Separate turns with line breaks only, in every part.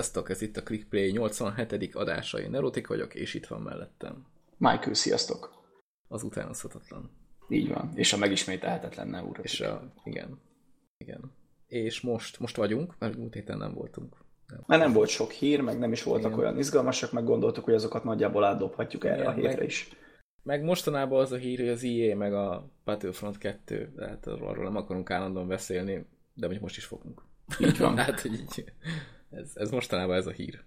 Sziasztok, ez itt a Clickplay 87. adása, én Nerotik vagyok, és itt van mellettem.
Michael, sziasztok!
Az utánozhatatlan.
Így van, és a megismételhetetlen Neurotik.
És a, igen, igen. És most, most vagyunk, mert múlt héten nem voltunk.
Nem. Mert nem volt sok hír, meg nem is voltak igen. olyan izgalmasak, meg gondoltuk, hogy azokat nagyjából átdobhatjuk erre igen, a hétre
meg,
is.
Meg mostanában az a hír, hogy az EA meg a Battlefront 2, tehát arról nem akarunk állandóan beszélni, de mondjuk most is fogunk.
Így van.
hát, hogy így, ez, ez mostanában ez a hír.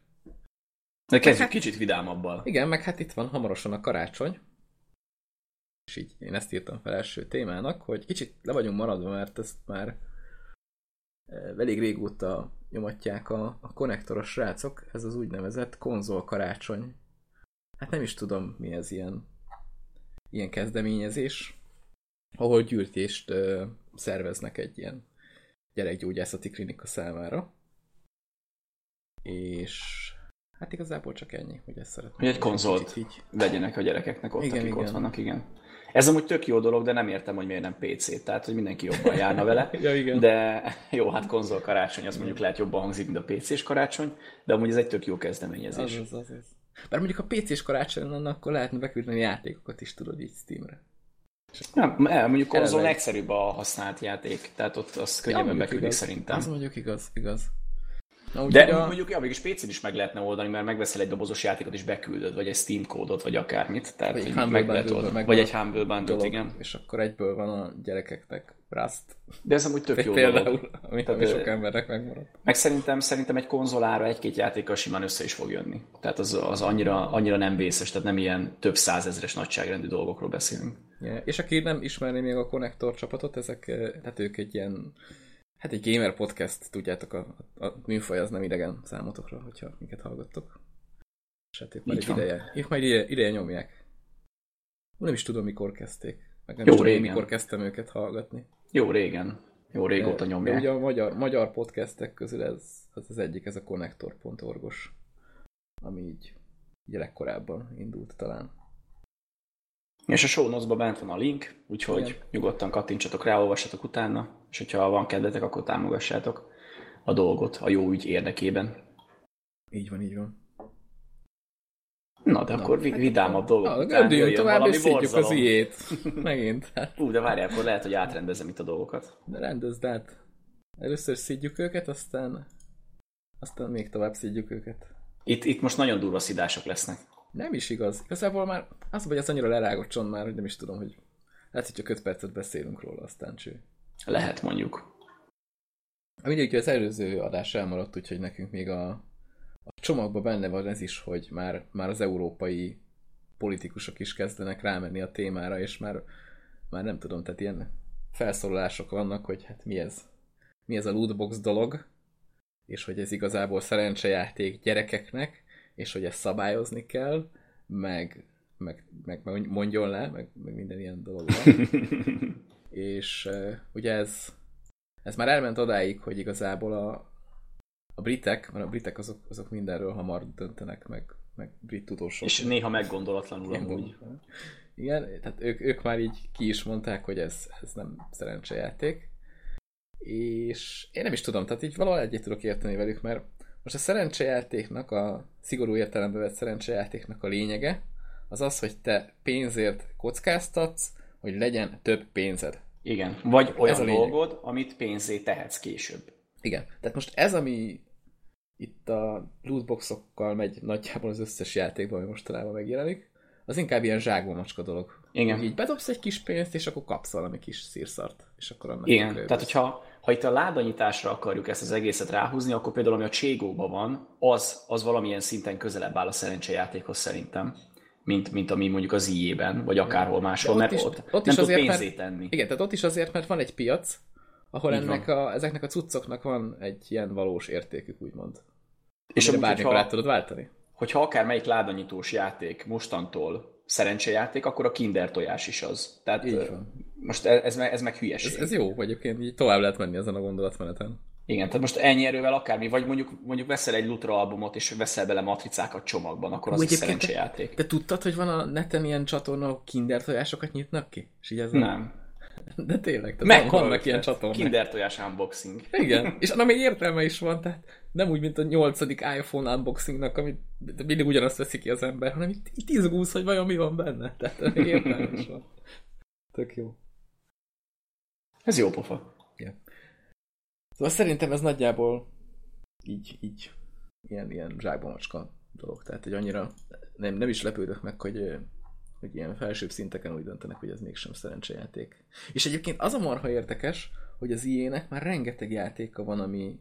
De kezdjük hát, kicsit vidámabbal.
Igen, meg hát itt van hamarosan a karácsony. És így én ezt írtam fel első témának, hogy kicsit le vagyunk maradva, mert ezt már elég régóta nyomatják a, a konnektoros srácok, ez az úgynevezett konzol karácsony. Hát nem is tudom, mi ez ilyen, ilyen kezdeményezés, ahol gyűjtést ö, szerveznek egy ilyen gyerekgyógyászati klinika számára. És hát igazából csak ennyi, hogy ezt szeretném.
Hogy egy konzolt így... vegyenek a gyerekeknek ott, igen, akik igen. ott vannak, igen. Ez amúgy tök jó dolog, de nem értem, hogy miért nem PC, tehát hogy mindenki jobban járna vele.
ja, igen.
De jó, hát konzol karácsony, az mondjuk lehet jobban hangzik, mint a PC-s karácsony, de amúgy ez egy tök jó kezdeményezés.
Az, az, az, az. Bár mondjuk a PC-s karácsony lenne, akkor lehetne beküldeni játékokat is, tudod, így Steamre.
Nem, mondjuk konzol legszerűbb a használt játék, tehát ott az könnyebben ja, beküldik szerintem.
Az mondjuk igaz, igaz.
Na, De a... mondjuk, ja, mégis PC-n is meg lehetne oldani, mert megveszel egy dobozos játékot és beküldöd, vagy egy Steam kódot, vagy akármit. Tehát, vagy egy meg lehet oldani. Vagy egy Humble bundle igen.
És akkor egyből van a gyerekeknek Rust.
De ez amúgy tök jó
Például,
dolog.
ami, ami sok embernek megmaradt.
Meg szerintem, szerintem egy konzolára egy-két játékkal simán össze is fog jönni. Tehát az, az annyira, annyira nem vészes, tehát nem ilyen több százezres nagyságrendű dolgokról beszélünk.
Yeah. És aki nem ismerné még a Connector csapatot, ezek, eh, tehát ők egy ilyen Hát egy gamer podcast, tudjátok, a, a műfaj az nem idegen számotokra, hogyha minket hallgattok. És hát épp már egy ideje, épp már ideje, ideje nyomják. Nem is tudom, mikor kezdték. Meg nem Jó is tudom, régen. mikor kezdtem őket hallgatni.
Jó régen. Jó régóta nyomják.
De ugye a magyar, magyar podcastek közül ez az, az egyik, ez a connector.orgos, ami így, így legkorábban indult talán.
És a show notes bent van a link, úgyhogy Igen. nyugodtan kattintsatok rá, olvassatok utána, és hogyha van kedvetek, akkor támogassátok a dolgot a jó ügy érdekében.
Így van, így van.
Na, de Na, akkor hát vidámabb dolgok
Na, után tovább, és szidjuk az ilyét. Megint. Hát.
Ú, de várjál, akkor lehet, hogy átrendezem itt a dolgokat.
De rendezd át. Először szidjuk őket, aztán aztán még tovább szidjuk őket.
Itt, itt most nagyon durva szidások lesznek.
Nem is igaz. Igazából már az, hogy ez annyira lerágott már, hogy nem is tudom, hogy lehet, hogy csak 5 percet beszélünk róla, aztán cső.
Lehet mondjuk.
Mindegy, az előző adás elmaradt, úgyhogy nekünk még a, a csomagban benne van ez is, hogy már, már az európai politikusok is kezdenek rámenni a témára, és már, már nem tudom, tehát ilyen felszólalások vannak, hogy hát mi ez, mi ez a lootbox dolog, és hogy ez igazából szerencsejáték gyerekeknek, és hogy ezt szabályozni kell, meg, meg, meg, mondjon le, meg, meg minden ilyen dolog van. és ugye ez, ez már elment odáig, hogy igazából a, a britek, mert a britek azok, azok mindenről hamar döntenek, meg, meg brit tudósok.
És néha meggondolatlanul amúgy.
Igen, tehát ők, ők már így ki is mondták, hogy ez, ez nem szerencsejáték. És én nem is tudom, tehát így valahol egyet tudok érteni velük, mert most a szerencsejátéknak, a szigorú értelembe vett szerencsejátéknak a lényege, az az, hogy te pénzért kockáztatsz, hogy legyen több pénzed.
Igen, vagy olyan ez a dolgod, amit pénzé tehetsz később.
Igen, tehát most ez, ami itt a lootboxokkal megy nagyjából az összes játékban, ami mostanában megjelenik, az inkább ilyen zsákba macska dolog.
Igen.
Így bedobsz egy kis pénzt, és akkor kapsz valami kis szírszart. És akkor annak
Igen, tehát hogyha ha itt a ládanyításra akarjuk ezt az egészet ráhúzni, akkor például ami a Cségóban van, az, az valamilyen szinten közelebb áll a szerencsejátékhoz szerintem, mint, mint ami mondjuk az IE-ben, vagy akárhol máshol, mert
is,
ott,
ott
nem
is azért,
pénzét tenni.
Igen, tehát ott is azért, mert van egy piac, ahol ennek a, ezeknek a cuccoknak van egy ilyen valós értékük, úgymond. És amúgy, bármikor hogyha, át tudod váltani.
Hogyha akármelyik ládanyítós játék mostantól szerencsejáték, akkor a kinder tojás is az. Tehát Így van. most ez, ez, meg, ez meg hülyeség.
Ez, ez jó, egyébként így tovább lehet menni ezen a gondolatmeneten.
Igen, tehát most ennyi erővel akármi, vagy mondjuk, mondjuk veszel egy Lutra albumot, és veszel bele matricákat csomagban, akkor az egy szerencsejáték.
Te, te, tudtad, hogy van a neten ilyen csatorna, ahol kinder tojásokat nyitnak ki? És így ez
nem.
De tényleg, tehát
Mekkora
vannak
ötlet.
ilyen csatornák.
Kinder tojás unboxing.
Igen, és annak még értelme is van, tehát nem úgy, mint a nyolcadik iPhone unboxingnak, amit mindig ugyanazt veszi ki az ember, hanem itt, itt izgulsz, hogy vajon mi van benne. Tehát még értelme is van. Tök jó.
Ez jó pofa.
Szóval szerintem ez nagyjából így, így ilyen, ilyen zsákba macska dolog. Tehát, hogy annyira nem, nem is lepődök meg, hogy, hogy ilyen felsőbb szinteken úgy döntenek, hogy ez mégsem szerencsejáték. És egyébként az a marha érdekes, hogy az IE-nek már rengeteg játéka van, ami,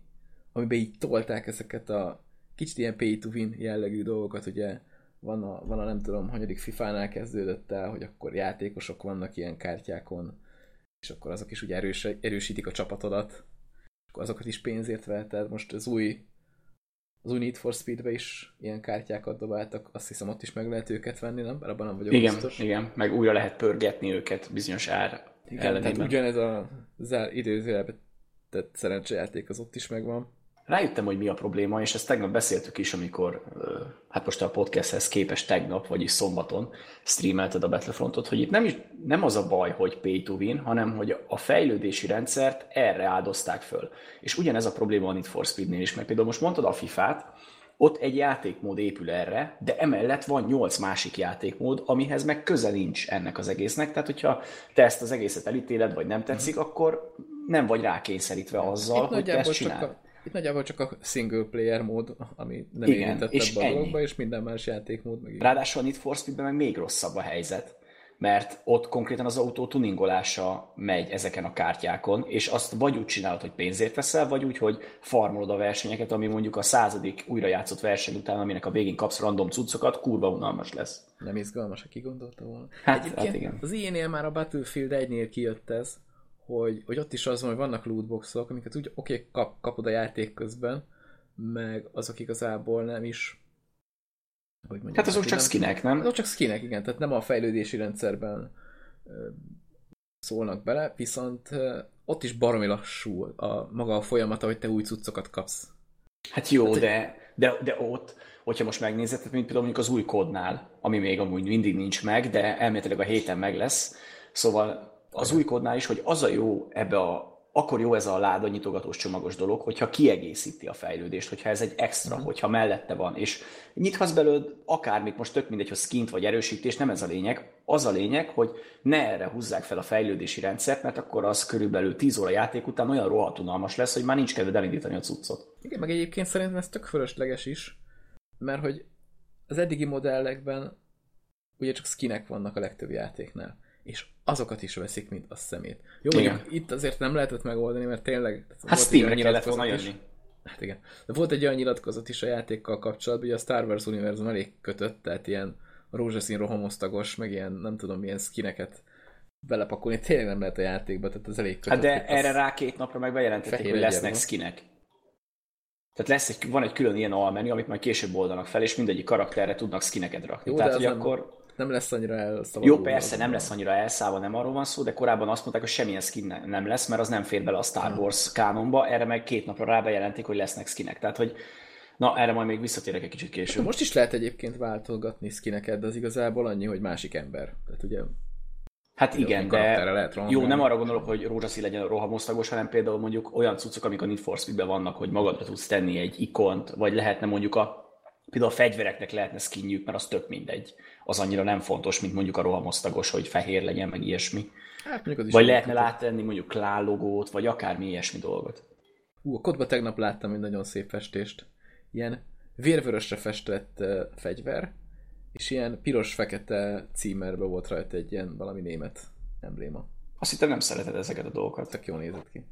amiben így tolták ezeket a kicsit ilyen pay to win jellegű dolgokat, ugye van a, van a nem tudom, hanyadik FIFA-nál kezdődött el, hogy akkor játékosok vannak ilyen kártyákon, és akkor azok is ugye erős, erősítik a csapatodat, akkor azokat is pénzért veheted. Most az új az új Need for Speed-be is ilyen kártyákat dobáltak, azt hiszem ott is meg lehet őket venni, nem? Bár abban nem vagyok
Igen,
biztos.
igen, meg újra lehet pörgetni őket bizonyos ár
Igen, tehát
ellenében.
ugyanez a zár időzőjelbe tett szerencsejáték az ott is megvan.
Rájöttem, hogy mi a probléma, és ezt tegnap beszéltük is, amikor, hát most a podcasthez képest tegnap, vagyis szombaton streamelted a Battlefrontot, hogy itt nem, is, nem az a baj, hogy pay to win, hanem hogy a fejlődési rendszert erre áldozták föl. És ugyanez a probléma a Need for Speednél is, mert például most mondtad a FIFA-t, ott egy játékmód épül erre, de emellett van nyolc másik játékmód, amihez meg köze nincs ennek az egésznek. Tehát, hogyha te ezt az egészet elítéled, vagy nem tetszik, akkor nem vagy rákényszerítve azzal, hogy te ezt csináld.
Itt nagyjából csak a single player mód, ami nem
Igen,
érintett
és
ebbe a dologba, és minden más játékmód meg.
Ráadásul a Need for Speedben meg még rosszabb a helyzet, mert ott konkrétan az autó tuningolása megy ezeken a kártyákon, és azt vagy úgy csinálod, hogy pénzért veszel, vagy úgy, hogy farmolod a versenyeket, ami mondjuk a századik újrajátszott verseny után, aminek a végén kapsz random cuccokat, kurva unalmas lesz.
Nem izgalmas, aki gondolta volna.
Hát-
Egyébként
hát igen.
Az ilyenél már a Battlefield 1-nél kijött ez, hogy, hogy ott is az van, hogy vannak lootboxok, amiket úgy oké, okay, kap, kapod a játék közben, meg azok igazából nem is hogy mondjam,
Hát azok
hogy
csak
nem-
skinek, nem?
Azok csak skinek, igen, tehát nem a fejlődési rendszerben ö, szólnak bele, viszont ö, ott is baromi lassú a maga a folyamata, hogy te új cuccokat kapsz.
Hát jó,
Hát,
de, de, de ott, hogyha most megnézed, tehát mint például mondjuk az új kódnál, ami még amúgy mindig nincs meg, de elméletileg a héten meg lesz. Szóval az új kódnál is, hogy az a jó ebbe a akkor jó ez a láda nyitogatós csomagos dolog, hogyha kiegészíti a fejlődést, hogyha ez egy extra, uh-huh. hogyha mellette van, és nyithatsz belőled akármit, most tök mindegy, hogy skint vagy erősítés, nem ez a lényeg. Az a lényeg, hogy ne erre húzzák fel a fejlődési rendszert, mert akkor az körülbelül 10 óra játék után olyan rohadt unalmas lesz, hogy már nincs kedved elindítani a cuccot.
Igen, meg egyébként szerintem ez tök fölösleges is, mert hogy az eddigi modellekben ugye csak skinek vannak a legtöbb játéknál, és azokat is veszik, mint a szemét. Jó,
Igen.
mondjuk itt azért nem lehetett megoldani, mert tényleg...
Hát Steamre kellett volna jönni.
Hát igen. De volt egy olyan nyilatkozat is a játékkal kapcsolatban, hogy a Star Wars univerzum elég kötött, tehát ilyen rózsaszín rohamosztagos, meg ilyen nem tudom milyen skineket belepakolni, tényleg nem lehet a játékba, tehát ez elég kötött.
Hát de
az-
erre rá két napra meg bejelentették, hogy lesznek skinek. Tehát lesz egy, van egy külön ilyen almenü, amit majd később oldanak fel, és mindegyik karakterre tudnak skineket rakni.
Jó,
Tehát, hogy
nem-
akkor...
nem lesz annyira elszabadulva.
Jó, persze, nem lesz annyira elszállva, nem arról van szó, de korábban azt mondták, hogy semmilyen skin ne- nem lesz, mert az nem fér bele a Star Wars kánonba, erre meg két napra rá bejelentik, hogy lesznek skinek. Tehát, hogy na, erre majd még visszatérek egy kicsit később.
Most is lehet egyébként váltogatni skineket, de az igazából annyi, hogy másik ember. Tehát ugye
Hát igen, de
lehet
jó, nem arra gondolok, hogy rózsaszín legyen rohamosztagos, hanem például mondjuk olyan cuccok, amik a Need for Speed-ben vannak, hogy magadra tudsz tenni egy ikont, vagy lehetne mondjuk a például a fegyvereknek lehetne skinjük, mert az tök mindegy. Az annyira nem fontos, mint mondjuk a rohamosztagos, hogy fehér legyen, meg ilyesmi.
hát az is
Vagy lehetne látni mondjuk klálogót, vagy akármi ilyesmi dolgot.
Ú, a kodba tegnap láttam egy nagyon szép festést. Ilyen vérvörösre festett uh, fegyver, és ilyen piros-fekete címerbe volt rajta egy ilyen valami német embléma.
Azt hittem nem szereted ezeket a dolgokat.
Tök jól nézett ki.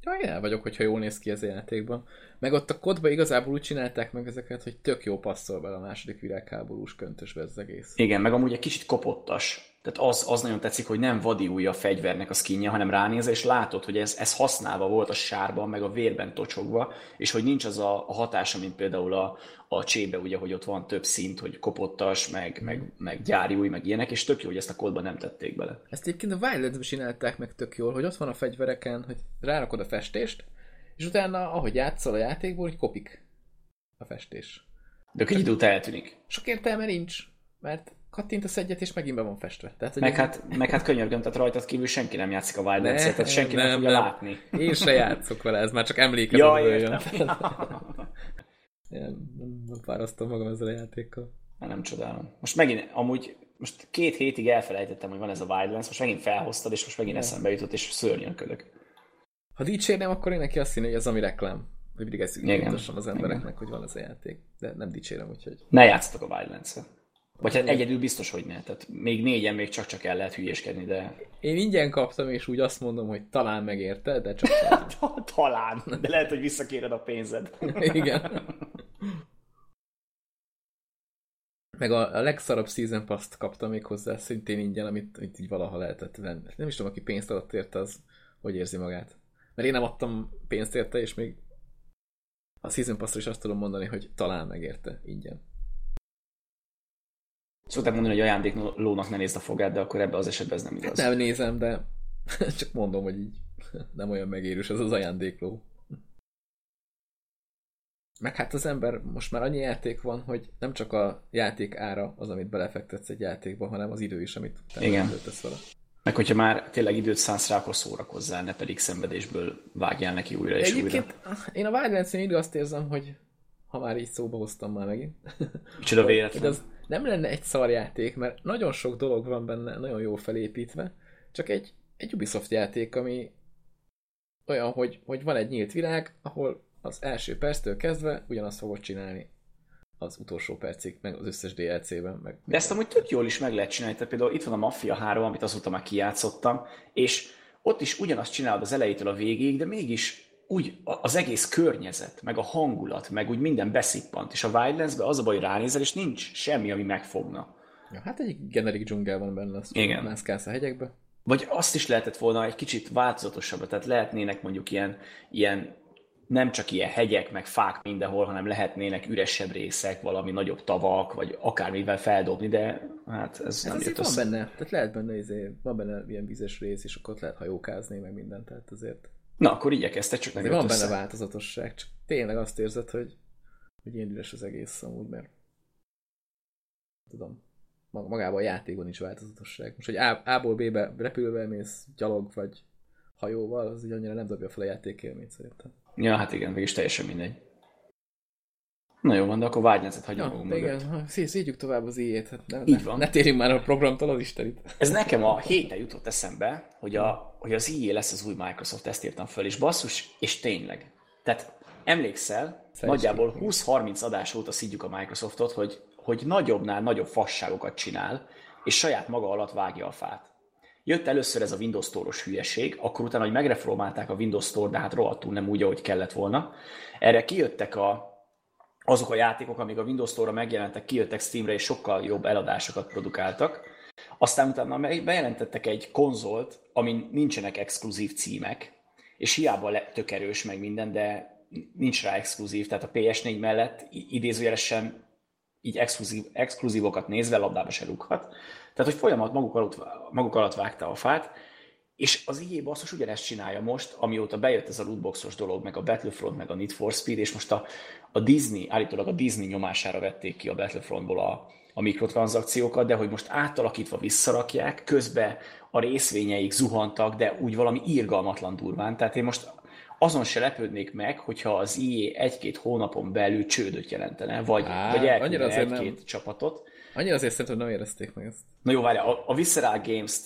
Ja, el vagyok, hogyha jól néz ki ez a játékban. Meg ott a kodba igazából úgy csinálták meg ezeket, hogy tök jó passzol bele a második világháborús köntösbe ez az egész.
Igen, meg amúgy egy kicsit kopottas. Tehát az, az nagyon tetszik, hogy nem vadi új a fegyvernek a skinje, hanem ránézel, és látod, hogy ez, ez használva volt a sárban, meg a vérben tocsogva, és hogy nincs az a, a hatása, mint például a, a csébe, ugye, hogy ott van több szint, hogy kopottas, meg, meg, meg gyári új, meg ilyenek, és tök jó, hogy ezt a kódban nem tették bele.
Ezt egyébként a Wildlands-ben csinálták meg tök jól, hogy ott van a fegyvereken, hogy rárakod a festést, és utána, ahogy játszol a játékból, hogy kopik a festés.
De idő után eltűnik.
Sok értelme nincs, mert kattintasz egyet, és megint be van festve. Tehát, hogy
Meg hát, meg hát könyörgöm, tehát rajtad kívül senki nem játszik a Wildlands-et, tehát senki nem,
nem,
fogja
nem.
látni.
Én se játszok vele, ez már csak
Ja,
emlékezetből jön.
értem.
Nem, fárasztom magam ezzel a játékkal.
Hát nem csodálom. Most megint, amúgy, most két hétig elfelejtettem, hogy van ez a Wildlands, most megint felhoztad, és most megint eszembe jutott, és szörnyen ködök.
Ha dicsérnem, akkor én neki azt hinni, hogy ez ami reklám. Hogy mindig ezt
Igen.
mutassam az embereknek, hogy van ez a játék. De nem dicsérem, úgyhogy.
Ne játsztok a -et. Vagy hát egyedül biztos, hogy ne. Tehát még négyen még csak-csak el lehet hülyéskedni, de
Én ingyen kaptam, és úgy azt mondom, hogy talán megérte, de csak
talán. De lehet, hogy visszakéred a pénzed.
Igen. Meg a, a legszarabb Season Pass-t kaptam még hozzá, szintén ingyen, amit, amit így valaha lehetett venni. Nem is tudom, aki pénzt adott érte, az hogy érzi magát. Mert én nem adtam pénzt érte, és még a Season pass is azt tudom mondani, hogy talán megérte ingyen.
Szokták mondani, hogy ajándéklónak ne nézd a fogát, de akkor ebben az esetben ez nem igaz.
Nem nézem, de csak mondom, hogy így nem olyan megérős ez az ajándékló. Meg hát az ember, most már annyi játék van, hogy nem csak a játék ára az, amit belefektetsz egy játékba, hanem az idő is, amit utána
Igen.
vele.
Meg hogyha már tényleg időt szánsz rá, akkor szórakozzál, ne pedig szenvedésből vágjál neki újra és
Egyébként
újra.
én a Wildlands-nél mindig azt érzem, hogy ha már így szóba hoztam már megint,
Micsoda véletlen.
az nem lenne egy szarjáték, mert nagyon sok dolog van benne, nagyon jól felépítve, csak egy, egy Ubisoft játék, ami olyan, hogy, hogy van egy nyílt világ, ahol az első perctől kezdve ugyanazt fogod csinálni az utolsó percig, meg az összes DLC-ben. Meg
De ezt amúgy tök jól is meg lehet csinálni. Tehát például itt van a Mafia 3, amit azóta már kijátszottam, és ott is ugyanazt csinálod az elejétől a végéig, de mégis úgy az egész környezet, meg a hangulat, meg úgy minden beszippant. És a Wildlands-be az a baj, hogy ránézel, és nincs semmi, ami megfogna.
Ja, hát egy generik dzsungel van benne, azt
Igen.
mászkálsz a hegyekbe.
Vagy azt is lehetett volna egy kicsit változatosabb, tehát lehetnének mondjuk ilyen, ilyen nem csak ilyen hegyek, meg fák mindenhol, hanem lehetnének üresebb részek, valami nagyobb tavak, vagy akármivel feldobni, de hát ez
Ez
nem jött
van
össze.
benne, tehát lehet benne, izé, van benne ilyen vizes rész, és akkor ott lehet hajókázni, meg mindent, tehát azért,
Na, akkor igyekeztek, csak nem
van
össze.
benne változatosság, csak tényleg azt érzed, hogy, hogy ilyen üres az egész amúgy, mert tudom, mag- magában a játékban is változatosság. Most, hogy A-ból B-be repülve mész gyalog vagy hajóval, az így annyira nem dobja fel a játék élményt szerintem.
Ja, hát igen, mégis teljesen mindegy. Na jó van, de akkor vágynetet hagyjuk
Ja,
magunk
igen, szígyük tovább az ijét. Hát ne,
Így
ne,
van.
ne térjünk már a programtól az Istenit.
Ez nekem a héten jutott eszembe, hogy, a, hogy az IE lesz az új Microsoft, ezt írtam föl, és basszus, és tényleg. Tehát emlékszel, nagyjából 20-30 adás óta szidjuk a Microsoftot, hogy, hogy nagyobbnál nagyobb fasságokat csinál, és saját maga alatt vágja a fát. Jött először ez a Windows Store-os hülyeség, akkor utána, hogy megreformálták a Windows Store, de hát rohadtul nem úgy, ahogy kellett volna. Erre kijöttek a, azok a játékok, amik a Windows Store-ra megjelentek, kijöttek Steamre, és sokkal jobb eladásokat produkáltak. Aztán utána bejelentettek egy konzolt, amin nincsenek exkluzív címek, és hiába le, tök erős meg minden, de nincs rá exkluzív, tehát a PS4 mellett idézőjelesen így exkluzív, exkluzívokat nézve labdába se rúghat. Tehát, hogy folyamat maguk alatt, maguk alatt vágta a fát, és az EA basszus ugyanezt csinálja most, amióta bejött ez a lootboxos dolog, meg a Battlefront, meg a Need for Speed, és most a, a Disney, állítólag a Disney nyomására vették ki a Battlefrontból a, a mikrotranszakciókat, de hogy most átalakítva visszarakják, közben a részvényeik zuhantak, de úgy valami írgalmatlan durván. Tehát én most azon se lepődnék meg, hogyha az EA egy-két hónapon belül csődöt jelentene, vagy,
Á,
vagy elküldene
azért nem.
egy-két csapatot.
Annyira azért szerintem nem érezték meg ezt.
Na jó, várjál, a, a Visceral Games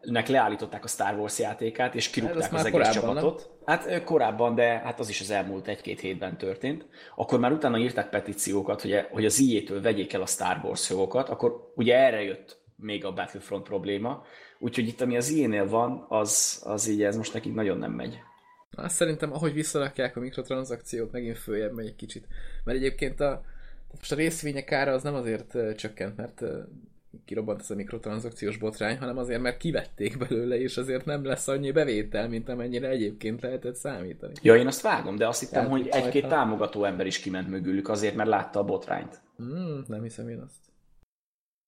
nek leállították a Star Wars játékát, és
Hát
kirúgták
az
az
már
egész csapatot. Hát ö, korábban, de hát az is az elmúlt egy-két hétben történt. Akkor már utána írták petíciókat, hogy, hogy az EA-től vegyék el a Star Wars jogokat, akkor ugye erre jött még a Battlefront probléma. Úgyhogy itt, ami az EA-nél van, az, az így ez most nekik nagyon nem megy.
Azt szerintem, ahogy visszarakják a mikrotranszakciót, megint följebb megy egy kicsit. Mert egyébként a, most a részvények ára az nem azért csökkent, mert kirobbant ez a mikrotranszakciós botrány, hanem azért, mert kivették belőle, és azért nem lesz annyi bevétel, mint amennyire egyébként lehetett számítani.
Ja, én azt vágom, de azt hittem,
Tehát
hogy egy-két
rajta-
támogató ember is kiment mögülük azért, mert látta a botrányt.
Hmm, nem hiszem én azt.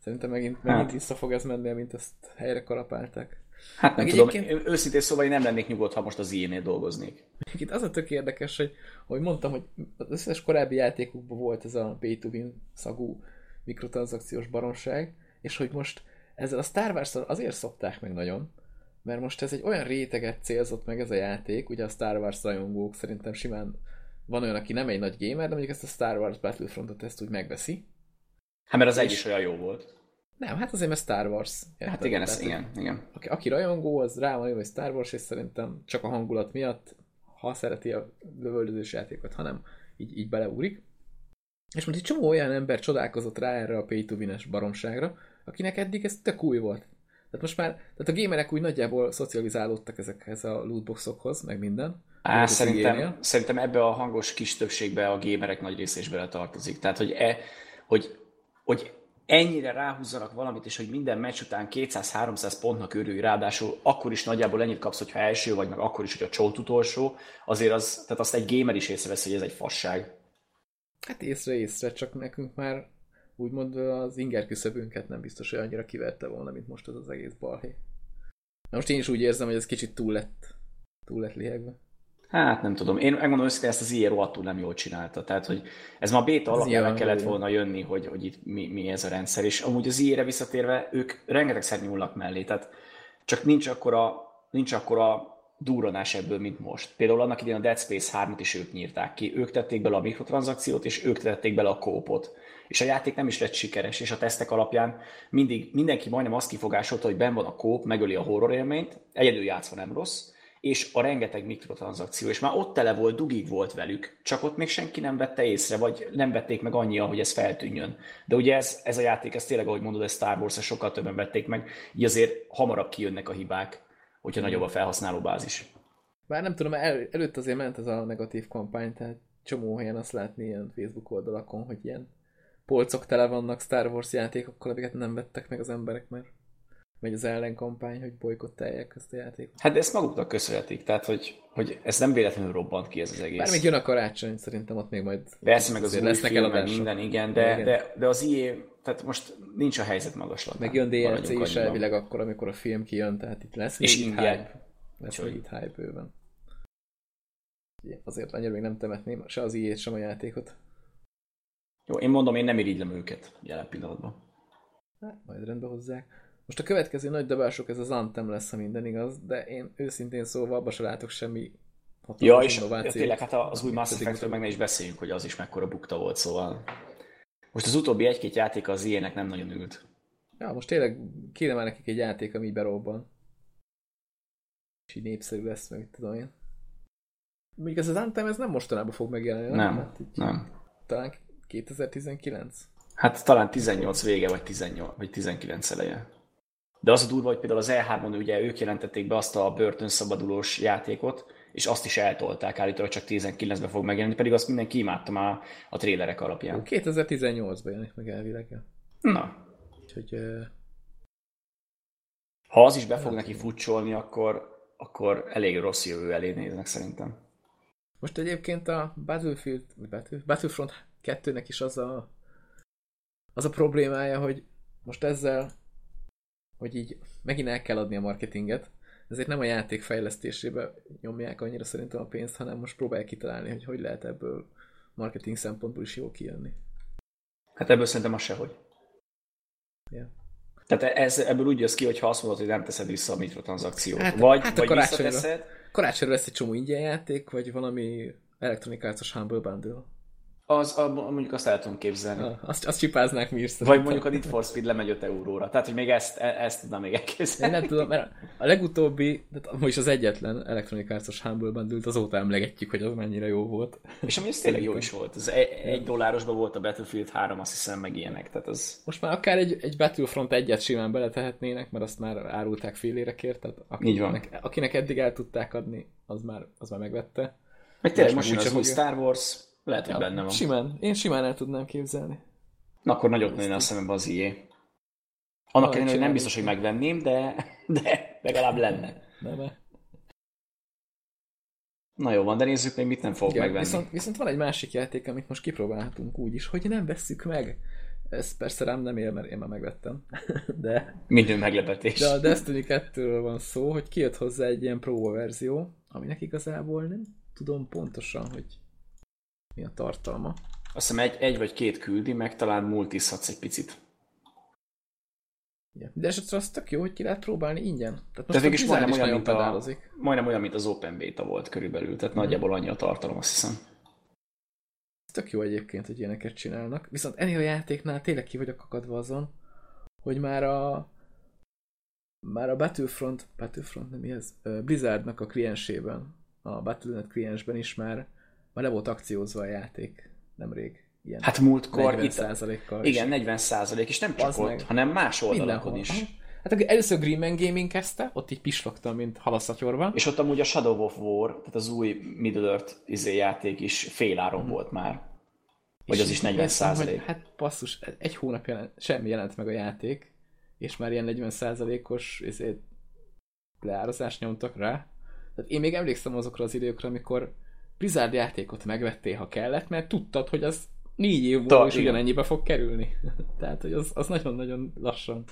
Szerintem megint, megint
Hát.
vissza fog ez menni, mint ezt helyre kalapálták.
Hát nem
Meg
tudom,
egyébként-
őszintén szóval én nem lennék nyugodt, ha most az EA-nél dolgoznék.
Itt az a tök érdekes, hogy ahogy mondtam, hogy az összes korábbi játékokban volt ez a pay to win szagú mikrotranszakciós baromság, és hogy most ezzel a Star wars azért szopták meg nagyon, mert most ez egy olyan réteget célzott meg ez a játék, ugye a Star Wars rajongók szerintem simán van olyan, aki nem egy nagy gamer, de mondjuk ezt a Star Wars Battlefrontot ezt úgy megveszi.
Hát mert az egy is olyan jó volt.
Nem, hát azért mert Star Wars.
Érted? Hát igen, ez, igen, igen.
Aki, aki rajongó, az rá van hogy Star Wars, és szerintem csak a hangulat miatt, ha szereti a lövöldözős játékot, hanem így, így beleúrik. És most egy csomó olyan ember csodálkozott rá erre a pay to win baromságra, akinek eddig ez tök új volt. Tehát most már, tehát a gamerek úgy nagyjából szocializálódtak ezekhez a lootboxokhoz, meg minden.
Á, szerintem, szerintem ebbe a hangos kis többségbe a gamerek nagy része is bele tartozik. Tehát, hogy, e, hogy, hogy ennyire ráhúzzanak valamit, és hogy minden meccs után 200-300 pontnak örülj, ráadásul akkor is nagyjából ennyit kapsz, hogyha első vagy, meg akkor is, hogy a csót utolsó, azért az, tehát azt egy gamer is észrevesz, hogy ez egy fasság.
Hát észre-észre, csak nekünk már úgymond az inger küszöbünket nem biztos, hogy annyira kiverte volna, mint most az az egész balhé. Na most én is úgy érzem, hogy ez kicsit túl lett, túl lett lihegve.
Hát nem tudom. Én megmondom őszintén, ezt az IE rohadtul nem jól csinálta. Tehát, hogy ez ma béta alapján kellett volna jönni, hogy, hogy itt mi, mi, ez a rendszer. És amúgy az IE-re visszatérve, ők rengetegszer nyúlnak mellé. Tehát csak nincs akkora, nincs akkora durranás ebből, mint most. Például annak idején a Dead Space 3-at is ők nyírták ki. Ők tették bele a mikrotranszakciót, és ők tették bele a kópot és a játék nem is lett sikeres, és a tesztek alapján mindig, mindenki majdnem azt kifogásolta, hogy ben van a kóp, megöli a horror élményt, egyedül játszva nem rossz, és a rengeteg mikrotranszakció, és már ott tele volt, dugig volt velük, csak ott még senki nem vette észre, vagy nem vették meg annyi, hogy ez feltűnjön. De ugye ez, ez a játék, ez tényleg, ahogy mondod, ez Star wars sokkal többen vették meg, így azért hamarabb kijönnek a hibák, hogyha nagyobb a felhasználó bázis.
Bár nem tudom, el, előtt azért ment ez a negatív kampány, tehát csomó helyen azt látni ilyen Facebook oldalakon, hogy ilyen polcok tele vannak Star Wars játékokkal, amiket nem vettek meg az emberek, mert megy az ellenkampány, hogy bolykottálják ezt a játékot.
Hát de ezt maguknak köszönhetik, tehát hogy, hogy ez nem véletlenül robbant ki ez az egész.
Bármit jön a karácsony, szerintem ott még majd
Persze, meg az új lesznek film, meg minden, igen, de, igen. De, de, az IE, tehát most nincs a helyzet magaslatán.
Meg jön DLC is elvileg akkor, amikor a film kijön, tehát itt lesz
és még hype.
Lesz még itt hype bőven. Azért annyira még nem temetném se az IE-t, sem a játékot.
Jó, én mondom, én nem irigylem őket jelen pillanatban.
Hát, majd rendbe hozzák. Most a következő nagy dobások ez az Anthem lesz, ha minden igaz, de én őszintén szólva abba se látok semmi
Ja, és ja, tényleg, hát az új Mass effect meg ne is beszéljünk, hogy az is mekkora bukta volt, szóval most az utóbbi egy-két játék az ilyenek nem nagyon ült.
Ja, most tényleg kéne már nekik egy játék, ami berobban. És így népszerű lesz, meg tudom én. Még ez az Anthem, ez nem mostanában fog megjelenni,
nem? Nem, hát nem.
Talán 2019?
Hát talán 18 vége, vagy, 18, vagy 19 eleje. De az a durva, hogy például az E3-on ugye ők jelentették be azt a börtönszabadulós játékot, és azt is eltolták állítólag csak 19-ben fog megjelenni, pedig azt mindenki imádta már a trélerek alapján.
2018-ban jelenik meg elvileg.
Na.
Úgyhogy...
Ha az is be fog neki futcsolni, akkor, akkor elég rossz jövő elé néznek szerintem.
Most egyébként a Battlefield, Battlefront kettőnek is az a, az a problémája, hogy most ezzel, hogy így megint el kell adni a marketinget, ezért nem a játék fejlesztésébe nyomják annyira szerintem a pénzt, hanem most próbálják kitalálni, hogy hogy lehet ebből marketing szempontból is jól kijönni.
Hát ebből szerintem az sehogy.
Yeah.
Tehát ez, ebből úgy jössz ki, hogy ha azt mondod, hogy nem teszed vissza a mikrotranszakciót.
Hát,
vagy,
hát
vagy
a karácsonyra, karácsonyra lesz egy csomó ingyen játék, vagy valami elektronikációs Humble Bundle.
Az, a, mondjuk azt el tudom képzelni.
Azt, azt csipáznák mi is
Vagy mondjuk a Need for Speed lemegy 5 euróra. Tehát, hogy még ezt, e, ezt tudnám még elképzelni.
Én nem tudom, mert a legutóbbi, de most az egyetlen Electronic Arts-os Humble bundle azóta emlegetjük, hogy az mennyire jó volt.
És ami ez tényleg jó is volt. Ez egy, egy dollárosban volt a Battlefield 3, azt hiszem, meg ilyenek. Tehát az...
Most már akár egy, egy Battlefront egyet simán beletehetnének, mert azt már árulták félérekért, tehát akinek, akinek eddig el tudták adni, az már, az már megvette.
Meg tényleg most, most az új Star Wars, lehet, hogy benne van.
Simán. Én simán el tudnám képzelni.
Na, akkor nagyot nőne a szemembe az IE. Annak ellenére, hogy nem biztos, hogy megvenném, de, de legalább lenne.
Nem
Na jó van, de nézzük még mit nem fog ja, megvenni.
Viszont, viszont van egy másik játék, amit most kipróbálhatunk úgy is, hogy nem vesszük meg. Ez persze rám nem él, mert én már megvettem. De...
Minden meglepetés.
De a Destiny 2 van szó, hogy kijött hozzá egy ilyen próba verzió, aminek igazából nem tudom pontosan, hogy mi a tartalma.
Azt hiszem egy, egy vagy két küldi, meg talán multizhatsz egy picit.
Igen. De esetre az tök jó, hogy ki lehet próbálni ingyen. Tehát
Tehát végig is
Blizzard
majdnem olyan, mint a, majdnem olyan, mint az Open Beta volt körülbelül, tehát
Mhm.
nagyjából annyi a tartalom, azt hiszem.
Ez tök jó egyébként, hogy ilyeneket csinálnak. Viszont ennél a játéknál tényleg ki vagyok akadva azon, hogy már a már a Battlefront, Battlefront nem mi ez? Blizzardnak a kliensében, a Battle.net kliensben is már, már le volt akciózva a játék nemrég. Ilyen
Hát múltkor
40%-kal.
itt, igen, 40 százalék, és nem csak
Az
ott,
meg.
hanem más oldalakon
mindenhol.
is.
Aha. Hát először Greenman Gaming kezdte, ott így pislogtam, mint halaszatyorban.
És ott amúgy a Shadow of War, tehát az új Middle Earth izé játék is féláron
Mhm.
volt már. Vagy
És
az is
így
40
néztem, hogy
százalék.
Hát basszus, egy hónap jelent, semmi jelent meg a játék, és már ilyen 40 százalékos izé, leárazást nyomtak rá. Tehát én még emlékszem azokra az időkre, amikor Blizzard játékot megvettél, ha kellett, mert tudtad, hogy az négy év múlva is ugyanennyibe fog kerülni. Tehát, hogy az, az nagyon-nagyon lassan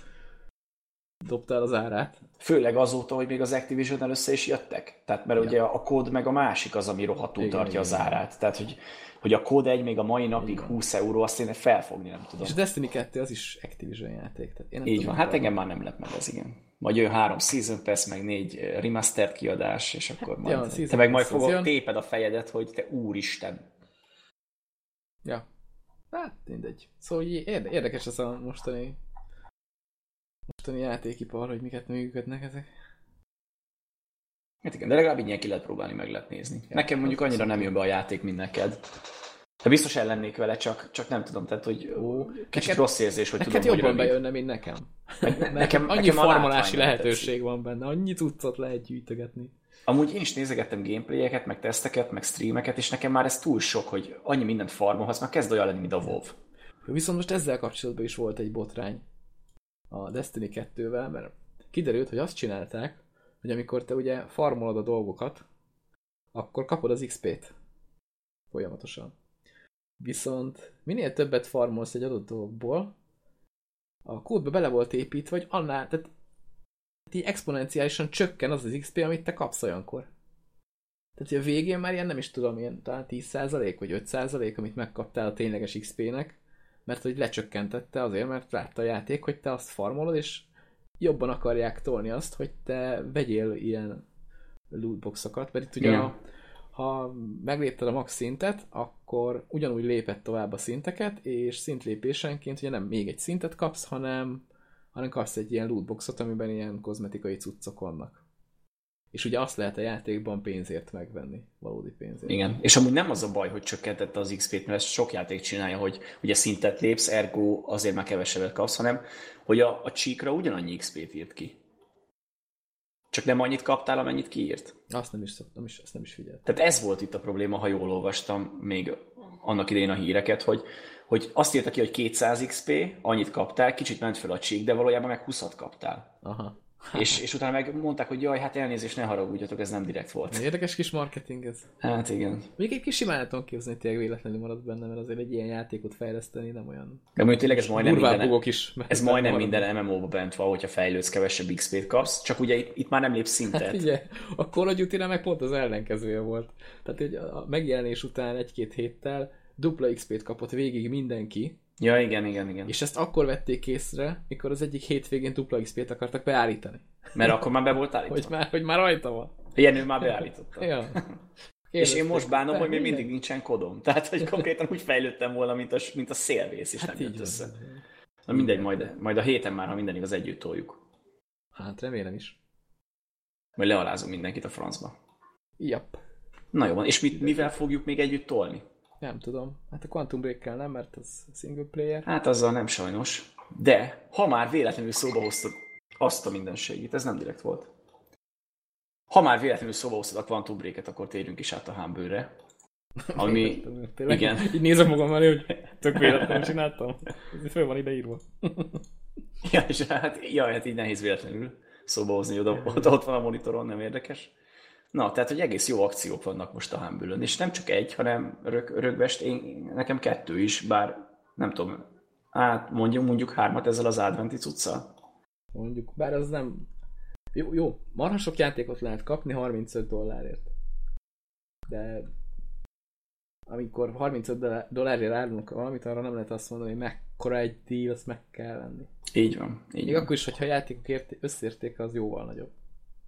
dobtál az árát.
Főleg azóta, hogy még az Activision először is jöttek. Tehát mert
Ja.
ugye a kód meg a másik az, ami rohadtul
Igen,
tartja
igen,
az árát. Tehát, hogy, hogy a kód egy még a mai napig
Igen.
20 euró, azt én felfogni nem tudom.
És a Destiny 2 az is Activision játék. Tehát én nem
Így
tudom,
van, hát engem már nem lett meg ez, igen. Vagy jön három Season Pass, meg négy eh, remastered kiadás, és akkor majd...
ja,
te meg majd fogod
jön.
téped a fejedet, hogy te úristen.
Ja. Hát, mindegy. Szóval érde- érdekes ez a mostani mostani játékipar, hogy miket működnek ezek.
Hát igen, de legalább ilyen ki lehet próbálni, meg lehet nézni.
Ja,
Nekem mondjuk annyira nem jön be a játék, mint neked. De biztos ellennék vele, csak, csak nem tudom, tehát hogy
Ó,
kicsit
neked-
rossz érzés, hogy
Neked
tudom, hogy
jobban
rövid.
bejönne, mint nekem.
nekem-
nekem annyi
nekem nem
lehetőség van benne, annyi cuccot lehet gyűjtögetni.
Amúgy én is nézegettem gameplayeket, meg teszteket, meg streameket, és nekem már ez túl sok, hogy annyi mindent farmolhatsz, már kezd olyan lenni, mint a WoW.
Viszont most ezzel kapcsolatban is volt egy botrány a Destiny 2-vel, mert kiderült, hogy azt csinálták, hogy amikor te ugye farmolod a dolgokat, akkor kapod az XP-t folyamatosan. Viszont minél többet farmolsz egy adott dologból, a kódba bele volt építve, hogy annál, tehát így exponenciálisan csökken az az XP, amit te kapsz olyankor. Tehát a végén már ilyen nem is tudom, ilyen talán 10% vagy 5% amit megkaptál a tényleges XP-nek, mert hogy lecsökkentette azért, mert látta a játék, hogy te azt farmolod, és jobban akarják tolni azt, hogy te vegyél ilyen lootboxokat, mert itt ugye
Igen.
a, ha meglépted a max szintet, akkor ugyanúgy lépett tovább a szinteket, és szintlépésenként ugye nem még egy szintet kapsz, hanem, hanem kapsz egy ilyen lootboxot, amiben ilyen kozmetikai cuccok vannak. És ugye azt lehet a játékban pénzért megvenni, valódi pénzért.
Igen, és amúgy nem az a baj, hogy csökkentette az XP-t, mert ezt sok játék csinálja, hogy ugye szintet lépsz, ergo azért már kevesebbet kapsz, hanem hogy a, a csíkra ugyanannyi XP-t írt ki. Csak nem annyit kaptál, amennyit kiírt.
Azt nem is, nem is, azt nem is figyelt.
Tehát ez volt itt a probléma, ha jól olvastam még annak idején a híreket, hogy, hogy azt írta ki, hogy 200 XP, annyit kaptál, kicsit ment fel a csík, de valójában meg 20 kaptál.
Aha.
És, és utána meg mondták, hogy jaj, hát elnézést, ne haragudjatok, ez nem direkt volt.
Érdekes kis marketing ez.
Hát igen.
Mondjuk egy kis simán tudom képzelni, hogy tényleg véletlenül maradt benne, mert azért egy ilyen játékot fejleszteni nem olyan...
De mondjuk tényleg ez majdnem minden,
is.
ez majdnem minden MMO-ba bent van, hogyha fejlődsz, kevesebb XP-t kapsz, csak ugye itt, itt már nem lépsz szintet.
Hát ugye, a Call of duty meg pont az ellenkezője volt. Tehát hogy a megjelenés után egy-két héttel dupla XP-t kapott végig mindenki,
Ja, igen, igen, igen.
és ezt akkor vették észre, mikor az egyik hétvégén dupla XP-t akartak beállítani.
Mert akkor már be volt állítva.
Hogy már, hogy már rajta van.
Ilyen ő már beállította.
Ja.
És én most bánom,
Te,
hogy még
igen.
mindig nincsen kodom. Tehát, hogy konkrétan úgy fejlődtem volna, mint a, mint a szélvész, és
Hát
nem jött
van.
össze. Na mindegy, majd, majd a héten már, ha minden igaz, együtt toljuk.
Hát remélem is.
Majd lealázunk mindenkit a francba.
Jap.
Na jó van, és mit, mivel fogjuk még együtt tolni?
Nem tudom. Hát a Quantum Break-kel nem, mert az single player.
Hát azzal nem sajnos. De, ha már véletlenül szóba hoztad azt a mindenségét, ez nem direkt volt. Ha már véletlenül szóba hoztad a Quantum Break-et, akkor térjünk is át a Humble-re. Ami,
Tényleg,
igen.
Így nézem magam elé, hogy tök véletlenül csináltam. Ez föl van ideírva.
ja, és hát, ja, hát így nehéz véletlenül szóba hozni, oda, oda ott van a monitoron, nem érdekes. Na, tehát, hogy egész jó akciók vannak most a humble és nem csak egy, hanem rög, rögvest, én, nekem kettő is, bár nem tudom, hát mondjuk, mondjuk hármat ezzel az adventi cuccal.
Mondjuk, bár az nem... Jó, jó, marha sok játékot lehet kapni 35 dollárért. De amikor 35 dollárért árulunk valamit, arra nem lehet azt mondani, hogy mekkora egy deal, azt meg kell venni.
Így van. Így
Még
van.
akkor is, hogyha a játékok érté- összértéke az jóval nagyobb.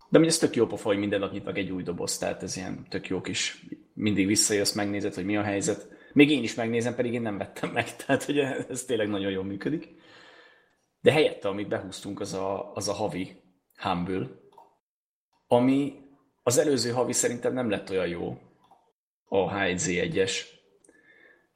De ugye ez tök jó pofa, hogy minden nap nyitnak egy új doboz, tehát ez ilyen tök jó kis, mindig visszajössz, megnézed, hogy mi a helyzet. Még én is megnézem, pedig én nem vettem meg, tehát hogy ez tényleg nagyon jól működik. De helyette, amit behúztunk, az a, az a havi Humble, ami az előző havi szerintem nem lett olyan jó, a H1Z1-es,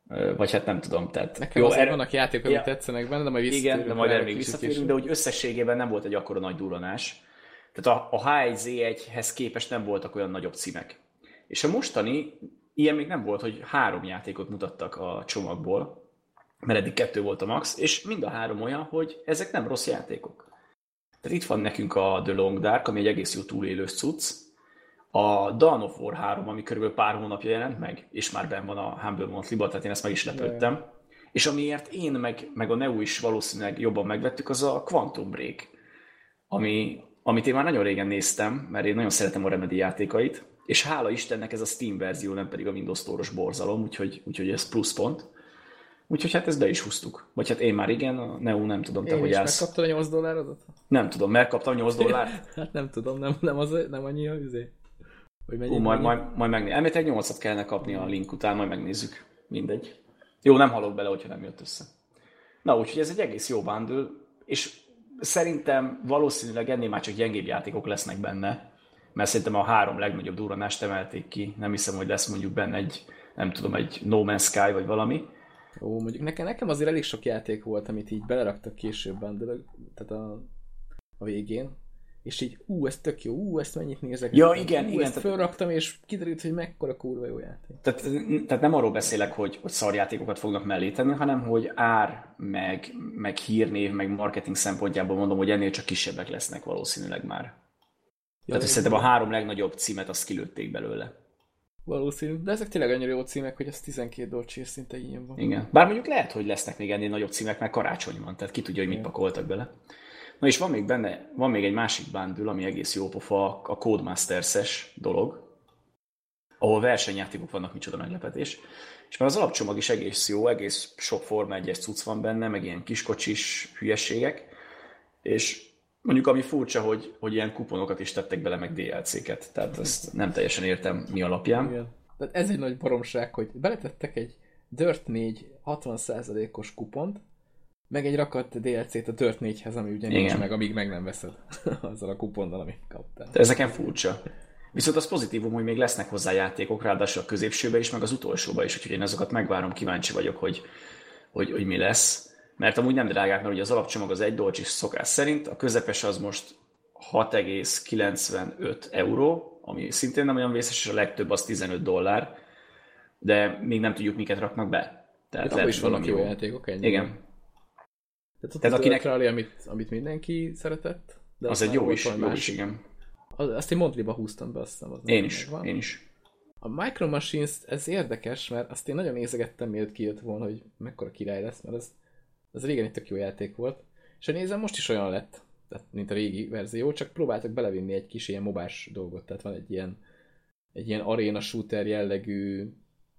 Ö, vagy hát nem tudom, tehát...
Nekem
jó,
azért
erre-
vannak játékok,
Ja.
tetszenek benne, de majd
igen,
visszatérünk
de majd erre még visszatérünk, de úgy összességében nem volt egy akkora nagy duranás. Tehát a, a H1Z1-hez képest nem voltak olyan nagyobb címek. És a mostani, ilyen még nem volt, hogy három játékot mutattak a csomagból, mert eddig kettő volt a max, és mind a három olyan, hogy ezek nem rossz játékok. Tehát itt van nekünk a The Long Dark, ami egy egész jó túlélős cucc, a Dawn of War 3, ami körülbelül pár hónapja jelent meg, és már benn van a Humble Monthly-ban, tehát én ezt meg is lepődtem. És amiért én meg, meg a Neo is valószínűleg jobban megvettük, az a Quantum Break, ami, amit én már nagyon régen néztem, mert én nagyon szeretem a Remedy játékait, és hála Istennek ez a Steam verzió, nem pedig a Windows Store-os borzalom, úgyhogy, úgyhogy ez pluszpont. Úgyhogy hát ezt be is húztuk. Vagy hát én már igen, a Neo nem tudom, te
Én
hogy állsz.
megkaptad a 8 dollárodat?
Nem tudom, mert kaptam 8 dollárt.
Hát nem tudom, nem, nem, az, nem annyi a üzé. Hogy mennyi,
Ó, majd,
mennyi?
majd, majd megnézzük. Elméletileg 8-at kellene kapni a link után, majd megnézzük. Mindegy. Jó, nem halok bele, hogyha nem jött össze. Na, úgyhogy ez egy egész jó bundle, és szerintem valószínűleg ennél már csak gyengébb játékok lesznek benne, mert szerintem a három legnagyobb duranást emelték ki. Nem hiszem, hogy lesz mondjuk benne egy, nem tudom, egy No Man's Sky vagy valami.
Ó, mondjuk nekem, nekem azért elég sok játék volt, amit így beleraktak későbben, de tehát a, a végén. És így, ú, ez tök jó, ú, ezt mennyit nézek.
Ja,
ú,
igen, igen,
Ezt
tehát-
fölraktam, és kiderült, hogy mekkora kurva jó játék.
Tehát, tehát nem arról beszélek, hogy, hogy szarjátékokat fognak mellé tenni, hanem hogy ár, meg, meg hírnév, meg marketing szempontjából mondom, hogy ennél csak kisebbek lesznek valószínűleg már.
Ja,
Tehát hogy szerintem a három legnagyobb címet azt kilőtték belőle.
Valószínű. De ezek tényleg annyira jó címek, hogy ez 12 dolcsi és szinte ilyen van.
Igen. Bár mondjuk lehet, hogy lesznek még ennél nagyobb címek, mert karácsony van, tehát ki tudja, hogy mit
Igen.
pakoltak bele. Na és van még benne, van még egy másik bundle, ami egész jó pofa, a Codemasters-es dolog, ahol versenyjátékok vannak, micsoda meglepetés. És már az alapcsomag is egész jó, egész sok Forma 1 cucc van benne, meg ilyen kiskocsis hülyességek, és mondjuk ami furcsa, hogy, hogy ilyen kuponokat is tettek bele, meg DLC-ket, tehát ezt nem teljesen értem mi alapján.
Igen. Tehát ez egy nagy baromság, hogy beletettek egy Dirt 4 60%-os kupont, meg egy rakat DLC-t a Dirt 4-hez, ami ugye nincs meg, amíg meg nem veszed azzal a kuponnal, amit kaptál.
De ez nekem furcsa. Viszont az pozitívum, hogy még lesznek hozzá játékok, ráadásul a középsőbe is, meg az utolsóba is, úgyhogy én azokat megvárom, kíváncsi vagyok, hogy, hogy, hogy mi lesz. Mert amúgy nem drágák, mert ugye az alapcsomag az egy dolcsis szokás szerint, a közepes az most 6,95 euró, ami szintén nem olyan vészes, és a legtöbb az 15 dollár, de még nem tudjuk, miket raknak be. Tehát
Hát is vannak jó
jó.
játékok, ennyi.
Igen.
Tehát,
Tehát
az
akinek-.
Rally, amit, amit mindenki szeretett. De
Az
ott
egy jó is, jó
más.
is, igen.
Az- Azt én Montliba húztam be, azt hiszem. Az
Én is,
megvan.
én is.
A Micro Machines, ez érdekes, mert azt én nagyon nézegettem, mielőtt kijött volna, hogy mekkora király lesz, mert az, az régen egy tök jó játék volt. És ha nézem, most is olyan lett, tehát, mint a régi verzió, csak próbáltak belevinni egy kis ilyen mobás dolgot, tehát van egy ilyen, egy ilyen arena shooter jellegű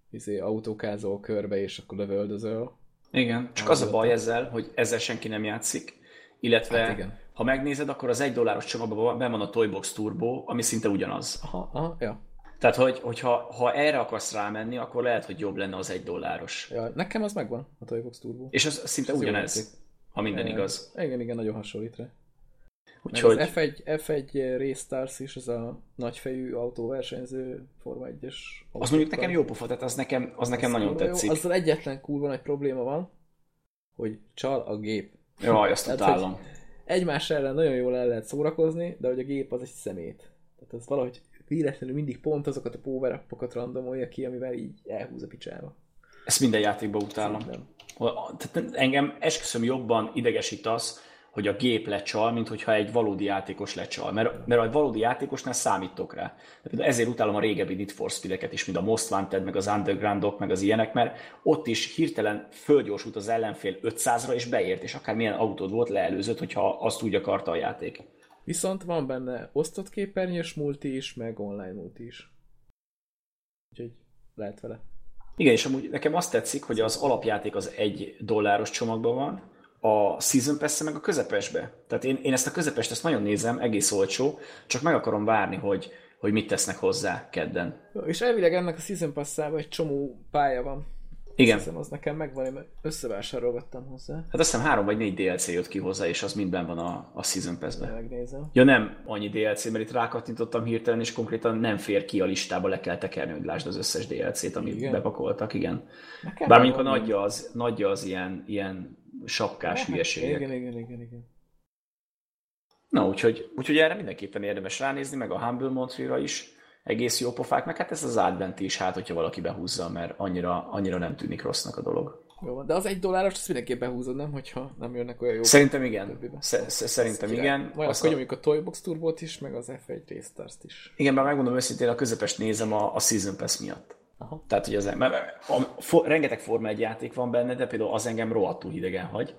izé, autókázol körbe, és akkor lövöldözöl.
Igen, csak az a baj ezzel, hogy ezzel senki nem játszik, illetve
Hát igen.
ha megnézed, akkor az egy dolláros csomagban ben van a Toybox Turbo, ami szinte ugyanaz.
Aha, aha, ja.
Tehát, hogy, hogyha ha erre akarsz rámenni, akkor lehet, hogy jobb lenne az egy dolláros.
ja. Nekem az megvan, a Toybox Turbo.
És az szinte
jó
ugyanez, ha minden
Ja,
igaz.
Igen, igen, nagyon hasonlít rá.
Úgyhogy
az F1, F1 Race Stars is, az a nagyfejű autóversenyző Forma 1-es
az mondjuk nekem jó pofa, tehát az nekem, az nekem nagyon
kurva jó.
tetszik.
Azzal egyetlen kurva nagy probléma van, hogy csal a gép.
Jaj, azt
Tehát,
utálom.
Egymás ellen nagyon jól el lehet szórakozni, de hogy a gép az egy szemét. Tehát az valahogy véletlenül mindig pont azokat a power randomolja ki, amivel így elhúz a picsába.
Ezt minden játékban utálom.
Nem.
Tehát engem esküszöm jobban idegesít az, hogy a gép lecsal, mint hogyha egy valódi játékos lecsal. Mert, mert a valódi játékosnál számítok rá. De ezért utálom a régebbi Need for Speed-eket is, mint a Most Wanted, meg az Undergroundok, meg az ilyenek, mert ott is hirtelen földgyorsult az ellenfél 500-ra, és beért, és akármilyen autód volt, leelőzött, hogyha azt úgy akarta a játék.
Viszont van benne osztott képernyős multi is, meg online multi is. Úgyhogy lehet vele
Igen, és amúgy nekem azt tetszik, hogy az alapjáték az egy dolláros csomagban van, a Season pass meg a közepesbe. Tehát én, én ezt a közepest ezt nagyon nézem, egész olcsó, csak meg akarom várni, hogy, hogy mit tesznek hozzá kedden.
És elvileg ennek a Season pass egy csomó pálya van.
Igen.
Azt hiszem, az nekem megvan, mert összevásárolgattam hozzá.
Hát azt hiszem három vagy négy DLC jött ki hozzá, és az mindben van a, a Season Pass-ben.
Megnézem.
Ja nem annyi DLC, mert itt rákattintottam hirtelen, és konkrétan nem fér ki a listába, le kell tekerni, hogy lásd az összes DLC-t, amit igen. bepakoltak, igen. Nekem Bár mondjuk a nagyja az, nagyja az ilyen, ilyen sapkás ja, hülyeségek.
Igen, igen, igen, igen.
Na, úgyhogy, úgyhogy erre mindenképpen érdemes ránézni, meg a Humble Montreal-ra is egész jó pofák, meg hát ez az Advent is, hát hogyha valaki behúzza, mert annyira, annyira nem tűnik rossznak a dolog.
Jó, de az egy dolláros, azt mindenképp behúzod, nem? Hogyha nem jönnek olyan jó.
Szerintem igen. Szerintem igen.
Majd akkor nyomjuk a Toybox Turbot is, meg az F1 Restars is.
Igen, mert megmondom őszintén, a közepest nézem a, a Season Pass miatt. Aha. Tehát, hogy az, mert, a, rengeteg Forma 1 játék van benne, de például az engem rohadtul hidegen hagy.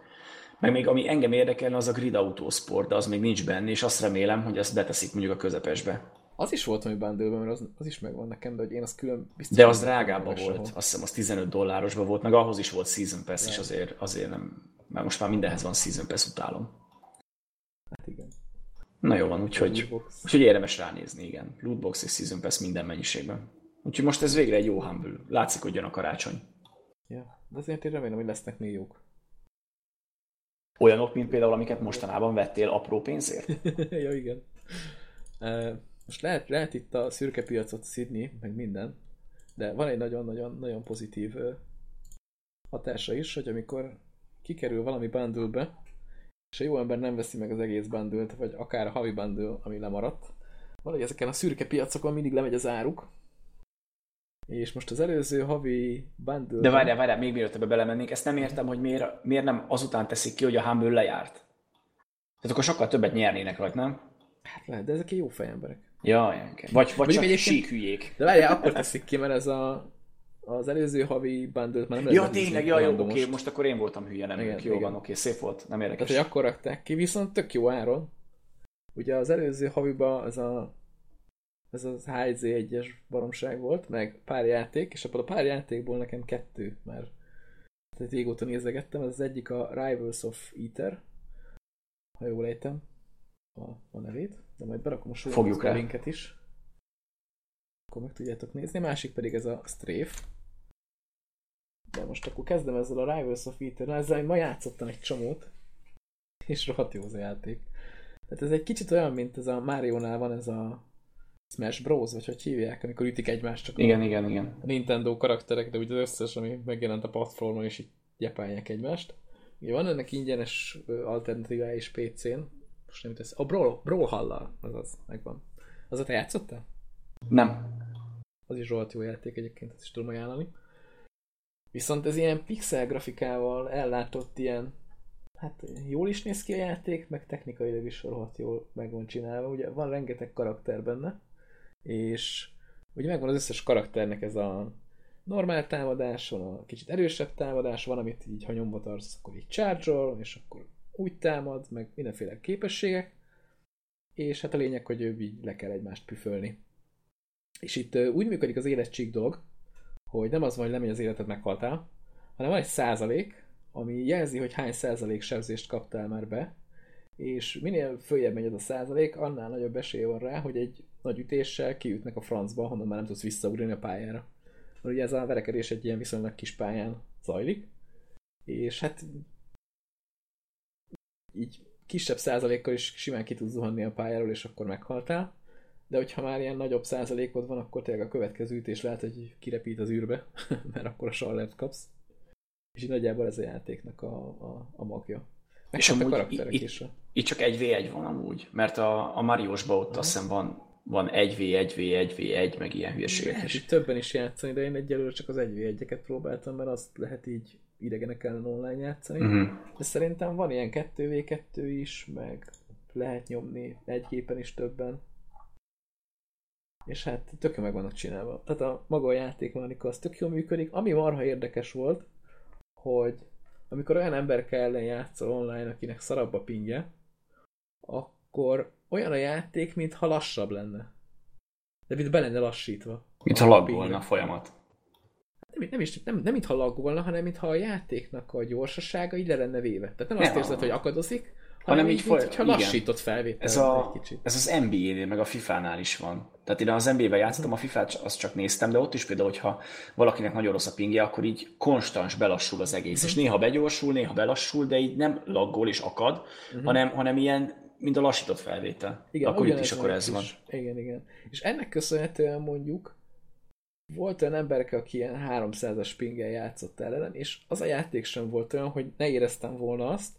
Meg még ami engem érdekelne, az a Grid Autosport, de az még nincs benne, és azt remélem, hogy ezt beteszik mondjuk a közepesbe.
Az is volt hogy bundle mert az, az is megvan nekem, de hogy én az külön
biztos... De az drágábban volt, ahol. azt hiszem az 15 dollárosban volt, meg ahhoz is volt Season Pass, ja. és azért, azért nem... Mert most már mindenhez van Season Pass, utálom.
Hát igen.
Na jó van, úgyhogy, úgyhogy érdemes ránézni, igen. Lootbox és Season Pass minden mennyiségben. Úgyhogy most ez végre egy jó humble. Látszik, hogy jön a karácsony.
Ja, de azért én remélem, hogy lesznek még jók.
Olyanok, mint például, amiket mostanában vettél apró pénzért?
ja, igen. Uh, most lehet, lehet itt a szürke piacot szidni, meg minden, de van egy nagyon-nagyon-nagyon pozitív hatása is, hogy amikor kikerül valami bundle és a jó ember nem veszi meg az egész bundle vagy akár a havi bundle, ami lemaradt, valahogy ezeken a szürke piacokon mindig lemegy az áruk, és most az előző havi bundle...
De várjál, várjál, még mielőtt ebbe belemennénk, ezt nem értem, hogy miért, miért nem azután teszik ki, hogy a Humble lejárt. Tehát akkor sokkal többet nyernének rajta, nem?
Hát lehet, de ezek jó fejemberek.
Ja, okay. Vagy, vagy csak sík hülyék.
De várjál, akkor teszik ki, mert ez a, az előző havi bundle már nem
Ja, tényleg, ja, jó, oké, okay, most akkor én voltam hülye, nem igen, jó igen. van, oké, szép volt, nem érdekes.
Tehát, hogy akkor rakták ki, viszont tök jó áron. Ugye az előző haviba ez a ez az HZ1-es baromság volt, meg pár játék, és abban a pár játékból nekem kettő már tehát régóta nézegettem, ez az egyik a Rivals of Ether, ha jól ejtem a, a nevét de majd berakom a
Fogjuk
a linket is. Akkor meg tudjátok nézni. Másik pedig ez a Strafe. De most akkor kezdem ezzel a Rivals of. Na, ezzel ma játszottam egy csomót. És rohadt jó az a játék. Tehát ez egy kicsit olyan, mint ez a Mario-nál van ez a Smash Bros, vagy hogy hívják, amikor ütik egymást csak
igen, a, igen, igen.
Nintendo karakterek, de ugye az összes, ami megjelent a platformon, és így gyepálják egymást. Ugye van ennek ingyenes alternatívája is PC-n, most nem tesz. A Brawl, Brawlhalla, az megvan. Az a te játszottál?
Nem.
Az is rohadt jó játék egyébként, ezt is tudom ajánlani. Viszont ez ilyen pixel grafikával ellátott ilyen, hát jól is néz ki a játék, meg technikailag is rohadt jól meg van csinálva. Ugye van rengeteg karakter benne, és ugye megvan az összes karakternek ez a normál támadás, van a kicsit erősebb támadás, van, amit így ha nyomva tartsz, akkor így charge és akkor úgy támad, meg mindenféle képességek, és hát a lényeg, hogy ő így le kell egymást püfölni. És itt úgy működik az életség dolog, hogy nem az van, hogy lemegy az életed, meghaltál, hanem van egy százalék, ami jelzi, hogy hány százalék sebzést kaptál már be, és minél följebb megy ez a százalék, annál nagyobb esély van rá, hogy egy nagy ütéssel kiütnek a francba, honnan már nem tudsz visszaugrani a pályára. Mert ugye ez a verekedés egy ilyen viszonylag kis pályán zajlik, és hát így kisebb százalékkal is simán ki tudsz zuhanni a pályáról, és akkor meghaltál. De hogyha már ilyen nagyobb százalékod van, akkor tényleg a következő ütés lehet, hogy kirepít az űrbe, mert akkor a sallert kapsz. És így nagyjából ez a játéknak a, a, a magja.
És amúgy a karakterek itt, is. Itt csak egy v 1 van amúgy, mert a, a Mariosban ott azt hiszem van, van 1v1, 1v1, 1v1, meg ilyen hülyeségek
is. többen is játszani, de én egyelőre csak az 1v1-eket próbáltam, mert azt lehet így idegenek ellen online játszani. Uh-huh. De szerintem van ilyen 2v2 is, meg lehet nyomni egy képen is többen. És hát tök meg vannak csinálva. Tehát a maga a játékmechanika az tök jól működik. Ami marha érdekes volt, hogy amikor olyan ember ellen játszol online, akinek szarabb a pingje, akkor olyan a játék, mintha lassabb lenne. De mint be lenne lassítva.
Mintha laggolna a folyamat.
nem, nem, is, nem, nem mintha laggolna, hanem mintha a játéknak a gyorsasága így le lenne véve. Tehát nem, nem azt érzed, hogy akadozik, hanem, így, így mint, lassított felvétel.
Ez, a, egy kicsit. ez az NBA-nél, meg a FIFA-nál is van. Tehát én az NBA-ben játszottam, a FIFA-t azt csak néztem, de ott is például, hogyha valakinek nagyon rossz a pingje, akkor így konstans belassul az egész. Uh-huh. És néha begyorsul, néha belassul, de így nem laggol és akad, uh-huh. hanem, hanem ilyen mint a lassított felvétel. Igen, akkor itt is akkor ez is. van.
Igen, igen. És ennek köszönhetően mondjuk volt olyan emberek, aki ilyen 300-as pingel játszott ellen, és az a játék sem volt olyan, hogy ne éreztem volna azt,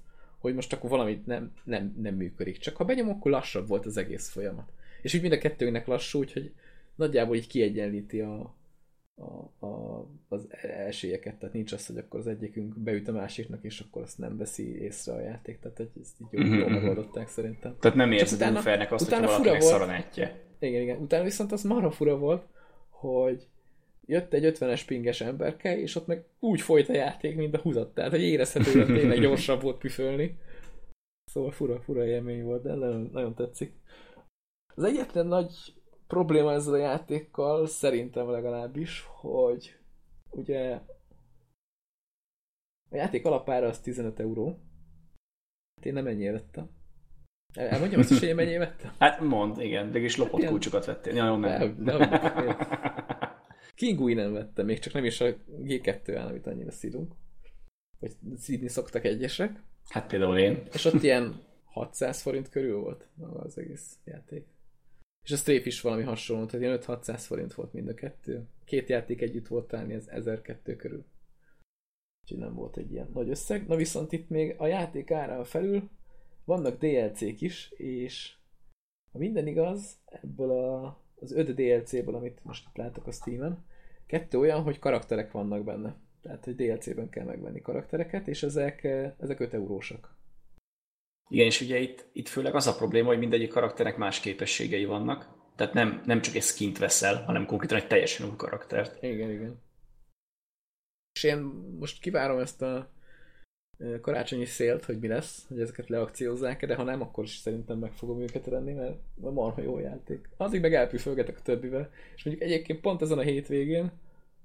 hogy most akkor valamit nem, nem, nem működik. Csak ha benyom, akkor lassabb volt az egész folyamat. És úgy mind a kettőnknek lassú, úgyhogy nagyjából így kiegyenlíti a, a, a, az esélyeket, tehát nincs az, hogy akkor az egyikünk beüt a másiknak, és akkor azt nem veszi észre a játék, tehát egy, ezt így jól mm-hmm. megoldották szerintem.
Tehát nem érzed unfairnek azt, utána hogy valakinek szaranetje.
Igen, igen. Utána viszont az marha fura volt, hogy jött egy 50-es pinges emberke, és ott meg úgy folyt a játék, mint a húzat. Tehát, hogy érezhetően tényleg gyorsabb volt püfölni. Szóval fura, fura élmény volt, de nagyon, nagyon tetszik. Az egyetlen nagy probléma ezzel a játékkal, szerintem legalábbis, hogy ugye a játék alapára az 15 euró. Hát én nem ennyire vettem. Elmondjam azt is, hogy én mennyire vettem?
Hát mond, igen, de is lopott hát kulcsokat vettél. Ja, nem. De, de,
Kingui nem vettem, még csak nem is a G2 áll, amit annyira szídunk. Vagy szídni szoktak egyesek.
Hát például én.
És ott ilyen 600 forint körül volt az egész játék. És a Strafe is valami hasonló, tehát ilyen 5-600 forint volt mind a kettő. Két játék együtt volt talán ez 1002 körül. Úgyhogy nem volt egy ilyen nagy összeg. Na viszont itt még a játék ára felül vannak DLC-k is, és ha minden igaz, ebből a az 5 DLC-ből, amit most itt látok a Steam-en, kettő olyan, hogy karakterek vannak benne. Tehát, hogy DLC-ben kell megvenni karaktereket, és ezek, eh, ezek 5 eurósak.
Igen, és ugye itt, itt főleg az a probléma, hogy mindegyik karakternek más képességei vannak. Tehát nem, nem csak egy skint veszel, hanem konkrétan egy teljesen új karaktert.
Igen, igen. És én most kivárom ezt a karácsonyi szélt, hogy mi lesz, hogy ezeket leakciózzák de ha nem, akkor is szerintem meg fogom őket venni, mert marha jó játék. Addig meg elpüfölgetek a többivel. És mondjuk egyébként pont ezen a hétvégén,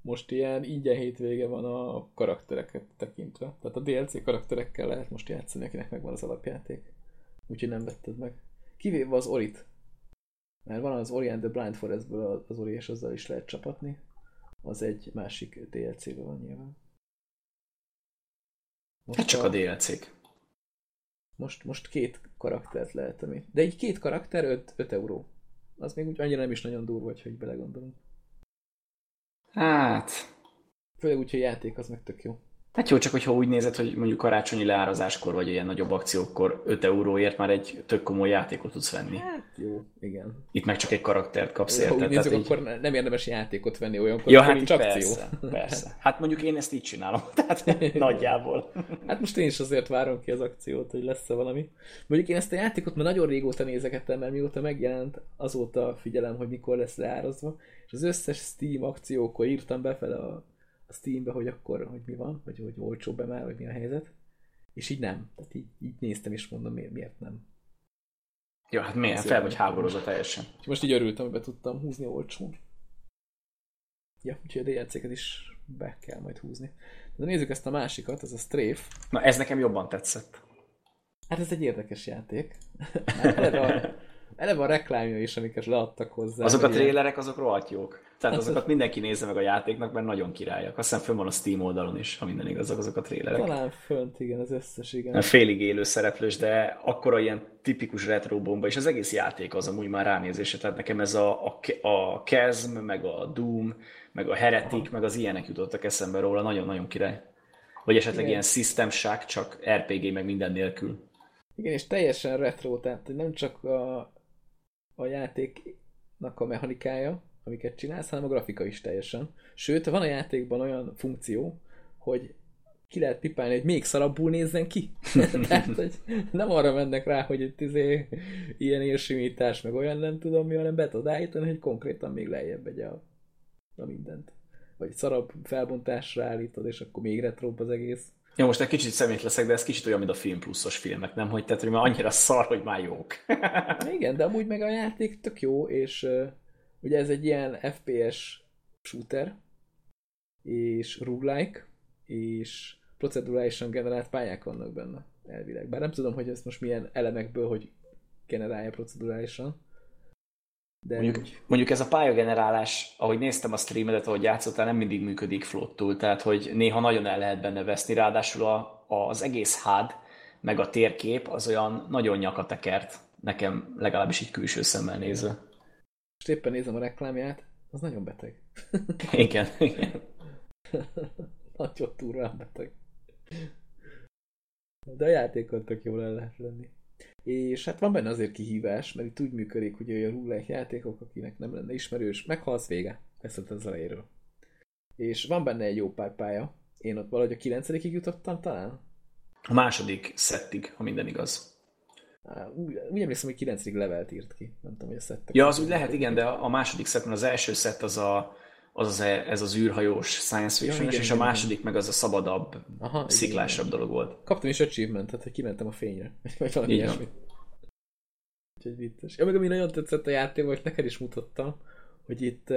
most ilyen ingyen hétvége van a karaktereket tekintve. Tehát a DLC karakterekkel lehet most játszani, akinek megvan az alapjáték. Úgyhogy nem vetted meg. Kivéve az Orit. Mert van az Ori and the Blind Forestből az Ori, és azzal is lehet csapatni. Az egy másik DLC-ből van nyilván.
Most hát csak a, a DLC-k.
Most, most két karaktert lehet, ami... De egy két karakter 5, 5 euró. Az még úgy annyira nem is nagyon durva, hogy belegondolunk.
Hát...
Főleg úgy, hogy játék az meg tök jó.
Hát jó, csak hogyha úgy nézed, hogy mondjuk karácsonyi leárazáskor, vagy ilyen nagyobb akciókkor 5 euróért már egy tök komoly játékot tudsz venni.
Hát jó, igen.
Itt meg csak egy karaktert kapsz érte.
Úgy nézzük, így... akkor nem érdemes játékot venni olyankor, ja, hát nincs
persze, akció. Persze. Hát mondjuk én ezt így csinálom, tehát nagyjából.
Hát most én is azért várom ki az akciót, hogy lesz-e valami. Mondjuk én ezt a játékot már nagyon régóta nézegettem, mert mióta megjelent, azóta figyelem, hogy mikor lesz leárazva, és az összes Steam akciókor írtam befele a a Steambe, hogy akkor, hogy mi van, vagy hogy olcsó be már, vagy mi a helyzet. És így nem. Tehát így, így néztem, és mondom, miért, miért nem.
Ja, hát miért? Fel vagy háborodva teljesen.
És most így örültem, hogy be tudtam húzni olcsón. Ja, úgyhogy a DLC-ket is be kell majd húzni. De nézzük ezt a másikat, ez a Strafe.
Na ez nekem jobban tetszett.
Hát ez egy érdekes játék. a, eleve a reklámja is, amiket leadtak hozzá.
Azok a trélerek, azok rohadt jók. Tehát hát azokat mindenki nézze meg a játéknak, mert nagyon királyak. Azt hiszem fönn van a Steam oldalon is, ha minden igaz, azok a trélerek.
Talán fönt, igen, az összes, igen.
Félig élő szereplős, de akkora ilyen tipikus retro bomba, és az egész játék az amúgy már ránézése. Tehát nekem ez a, a, a Kezm, meg a Doom, meg a Heretic, Aha. meg az ilyenek jutottak eszembe róla, nagyon-nagyon király. Vagy esetleg igen. ilyen System Shock, csak RPG, meg minden nélkül.
Igen, és teljesen retro, tehát nem csak a, a játéknak a mechanikája, amiket csinálsz, hanem a grafika is teljesen. Sőt, van a játékban olyan funkció, hogy ki lehet pipálni, hogy még szarabbul nézzen ki. Tehát, hogy nem arra mennek rá, hogy itt izé, ilyen érsimítás, meg olyan nem tudom mi, hanem be tudod állítani, hogy konkrétan még lejjebb egy a, a mindent. Vagy szarabb felbontásra állítod, és akkor még retrobb az egész.
Ja, most egy kicsit szemét leszek, de ez kicsit olyan, mint a film pluszos filmek, nem? Hogy, tehát, hogy már annyira szar, hogy már jók.
Igen, de amúgy meg a játék tök jó, és Ugye ez egy ilyen FPS shooter, és roguelike, és procedurálisan generált pályák vannak benne, elvileg. Bár nem tudom, hogy ezt most milyen elemekből, hogy generálja procedurálisan.
De mondjuk, mondjuk ez a pályagenerálás, ahogy néztem a streamedet, ahogy játszottál, nem mindig működik flottul, tehát hogy néha nagyon el lehet benne veszni, ráadásul a, az egész HUD, meg a térkép az olyan nagyon nyakatekert, nekem legalábbis így külső szemmel nézve.
Most éppen nézem a reklámját, az nagyon beteg.
igen, igen.
nagyon túrán beteg. De a játékot tök jól el lehet lenni. És hát van benne azért kihívás, mert itt úgy működik, hogy a roguelike játékok, akinek nem lenne ismerős, meghalsz vége. Ezt az elejéről. És van benne egy jó pár pálya. Én ott valahogy a kilencedikig jutottam talán.
A második szettig, ha minden igaz.
Úgy, úgy emlékszem, hogy 9. levelt írt ki. Nem tudom, hogy a szettek.
Ja, az úgy lehet, igen, de a második szettben az első szett az a, az, az ez az űrhajós science fiction, ja, igen, és igen, a második igen. meg az a szabadabb, Aha, sziklásabb igen. dolog volt.
Kaptam is achievementet, hogy kimentem a fényre. Vagy valami ilyesmi. Úgyhogy vicces. Ja, meg ami nagyon tetszett a játék, hogy neked is mutattam, hogy itt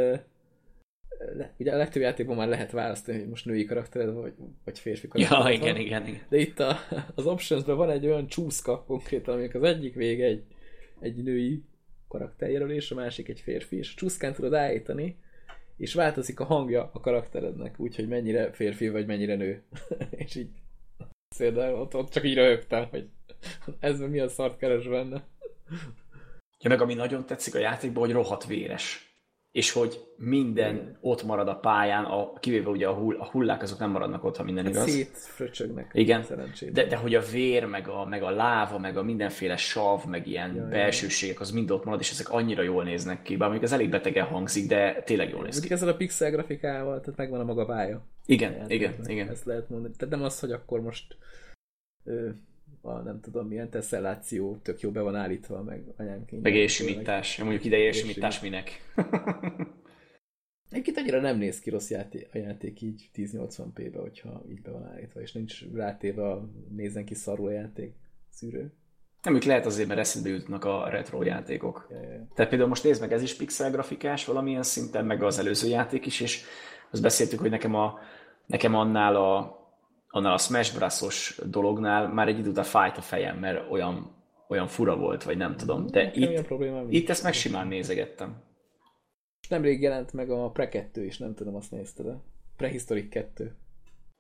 le, ugye a legtöbb játékban már lehet választani, hogy most női karaktered vagy, vagy férfi karaktered
Ja, igen, igen, igen.
De itt a, az options van egy olyan csúszka konkrétan, amik az egyik vége egy, egy női karakterjelölés, a másik egy férfi, és a csúszkán tudod állítani, és változik a hangja a karakterednek, úgyhogy mennyire férfi vagy mennyire nő. és így például ott, ott csak így röhögtem, hogy ez mi a szart keres benne.
Ja, meg ami nagyon tetszik a játékban, hogy rohadt véres és hogy minden ott marad a pályán, a, kivéve ugye a, hull, a hullák azok nem maradnak ott, ha minden hát igaz.
Szétfröcsögnek.
Igen, de, de hogy a vér, meg a, meg a láva, meg a mindenféle sav, meg ilyen ja, belsőségek, az mind ott marad, és ezek annyira jól néznek ki, bár mondjuk ez elég betegen hangzik, de tényleg jól néz ki.
ezzel a pixel grafikával, tehát megvan a maga pálya.
Igen, igen, igen.
Ezt lehet mondani. Tehát nem az, hogy akkor most ö, a nem tudom milyen teszelláció tök jó be van állítva, meg anyámként.
Meg ésimítás. Mondjuk ide ésimítás minek.
Egyébként annyira nem néz ki rossz játék, a játék így 1080p-be, hogyha így be van állítva, és nincs rátéve a nézen ki szarul a játék szűrő.
Nem, ők lehet azért, mert eszedbe jutnak a retro játékok. Ja, ja. Tehát például most nézd meg, ez is pixel grafikás valamilyen szinten, meg az előző játék is, és azt beszéltük, hogy nekem, a, nekem annál a annál a Smash Bros-os dolognál már egy idő után fájt a fejem, mert olyan, olyan fura volt, vagy nem tudom. De itt, itt ezt meg simán nézegettem.
Nemrég jelent meg a Pre 2 is, nem tudom, azt nézted de Prehistoric 2.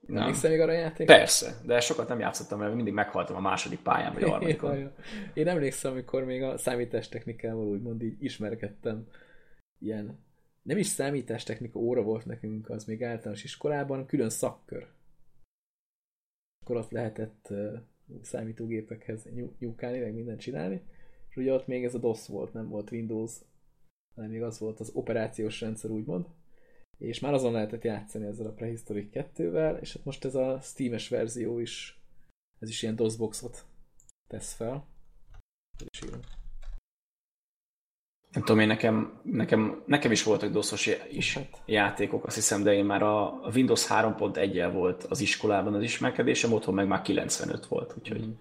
Nem emlékszel még arra a játék?
Persze, de sokat nem játszottam, mert mindig meghaltam a második pályán, vagy a harmadikon.
Én emlékszem, amikor még a számítástechnikával úgymond így ismerkedtem. Ilyen, nem is számítástechnika óra volt nekünk, az még általános iskolában, külön szakkör akkor ott lehetett számítógépekhez nyúkálni, meg mindent csinálni, és ugye ott még ez a DOS volt, nem volt Windows, hanem még az volt az operációs rendszer, úgymond, és már azon lehetett játszani ezzel a Prehistoric 2-vel, és hát most ez a Steam-es verzió is, ez is ilyen DOS-boxot tesz fel. És írom
nem tudom én, nekem, nekem, nekem is voltak doszos is hát. játékok, azt hiszem, de én már a Windows 3.1-el volt az iskolában az ismerkedésem, otthon meg már 95 volt, úgyhogy mm.